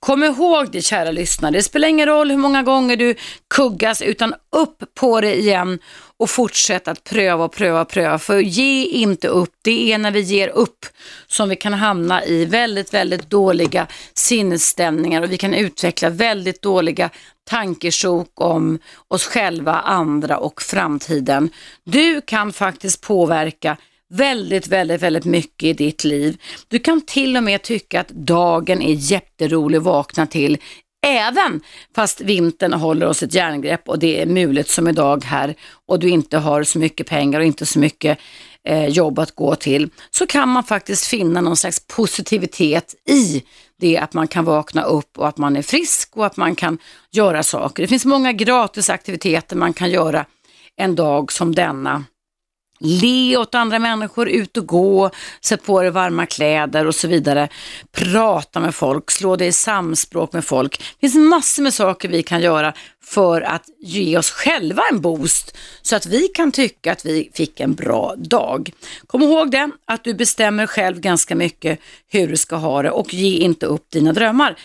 Kom ihåg det kära lyssnare, det spelar ingen roll hur många gånger du kuggas utan upp på det igen och fortsätt att pröva och pröva och pröva. För ge inte upp, det är när vi ger upp som vi kan hamna i väldigt, väldigt dåliga sinnesstämningar och vi kan utveckla väldigt dåliga tankesjok om oss själva, andra och framtiden. Du kan faktiskt påverka väldigt, väldigt, väldigt mycket i ditt liv. Du kan till och med tycka att dagen är jätterolig att vakna till även fast vintern håller oss ett järngrepp och det är mulet som idag här och du inte har så mycket pengar och inte så mycket eh, jobb att gå till, så kan man faktiskt finna någon slags positivitet i det att man kan vakna upp och att man är frisk och att man kan göra saker. Det finns många gratis aktiviteter man kan göra en dag som denna. Le åt andra människor, ut och gå, sätt på dig varma kläder och så vidare. Prata med folk, slå dig i samspråk med folk. Det finns massor med saker vi kan göra för att ge oss själva en boost så att vi kan tycka att vi fick en bra dag. Kom ihåg det, att du bestämmer själv ganska mycket hur du ska ha det och ge inte upp dina drömmar.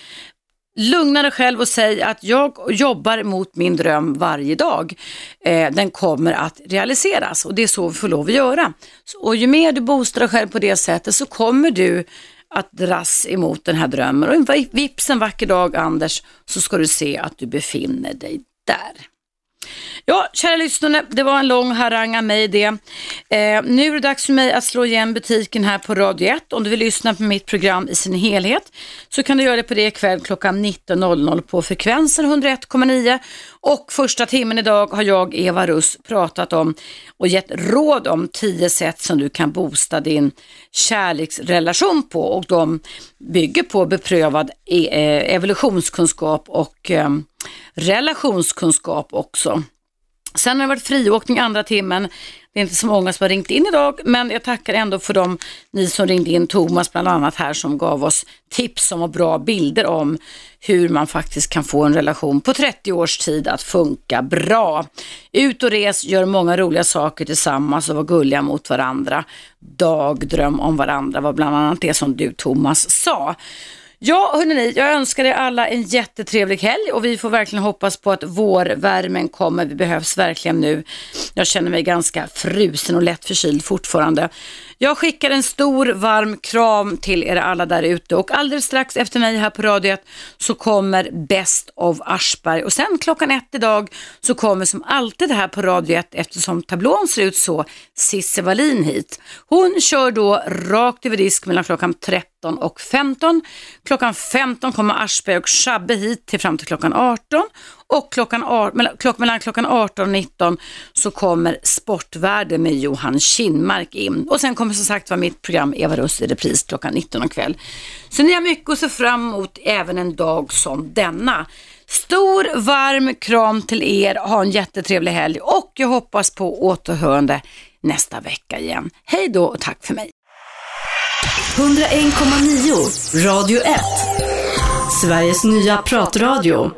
Lugna dig själv och säg att jag jobbar mot min dröm varje dag. Eh, den kommer att realiseras och det är så vi får lov att göra. Och ju mer du boostar dig själv på det sättet så kommer du att dras emot den här drömmen. Och vips en vacker dag Anders så ska du se att du befinner dig där. Ja, kära lyssnare, det var en lång harang av mig det. Eh, nu är det dags för mig att slå igen butiken här på Radio 1. Om du vill lyssna på mitt program i sin helhet så kan du göra det på det ikväll klockan 19.00 på frekvensen 101,9. Och första timmen idag har jag, Eva Russ, pratat om och gett råd om tio sätt som du kan boosta din kärleksrelation på och de bygger på beprövad eh, eh, evolutionskunskap och eh, relationskunskap också. Sen har det varit friåkning andra timmen. Det är inte så många som har ringt in idag, men jag tackar ändå för de, ni som ringde in, Thomas bland annat här som gav oss tips om och bra bilder om hur man faktiskt kan få en relation på 30 års tid att funka bra. Ut och res, gör många roliga saker tillsammans och var gulliga mot varandra. Dagdröm om varandra var bland annat det som du Thomas sa. Ja, hörni, jag önskar er alla en jättetrevlig helg och vi får verkligen hoppas på att vårvärmen kommer. Vi behövs verkligen nu. Jag känner mig ganska frusen och lätt förkyld fortfarande. Jag skickar en stor varm kram till er alla där ute och alldeles strax efter mig här på radiot så kommer Best of Aschberg och sen klockan ett idag så kommer som alltid här på radiot eftersom tablån ser ut så Cissi Wallin hit. Hon kör då rakt över disk mellan klockan 13 och 15. Klockan 15 kommer Aschberg och Shabbe hit till fram till klockan 18 och klockan, mellan klockan 18 och 19 så kommer Sportvärlden med Johan Kinnmark in. Och sen kommer som sagt vara mitt program Eva Russ i repris klockan 19 kväll. Så ni har mycket att se fram emot även en dag som denna. Stor varm kram till er, ha en jättetrevlig helg och jag hoppas på återhörande nästa vecka igen. Hej då och tack för mig. 101,9 Radio 1 Sveriges nya pratradio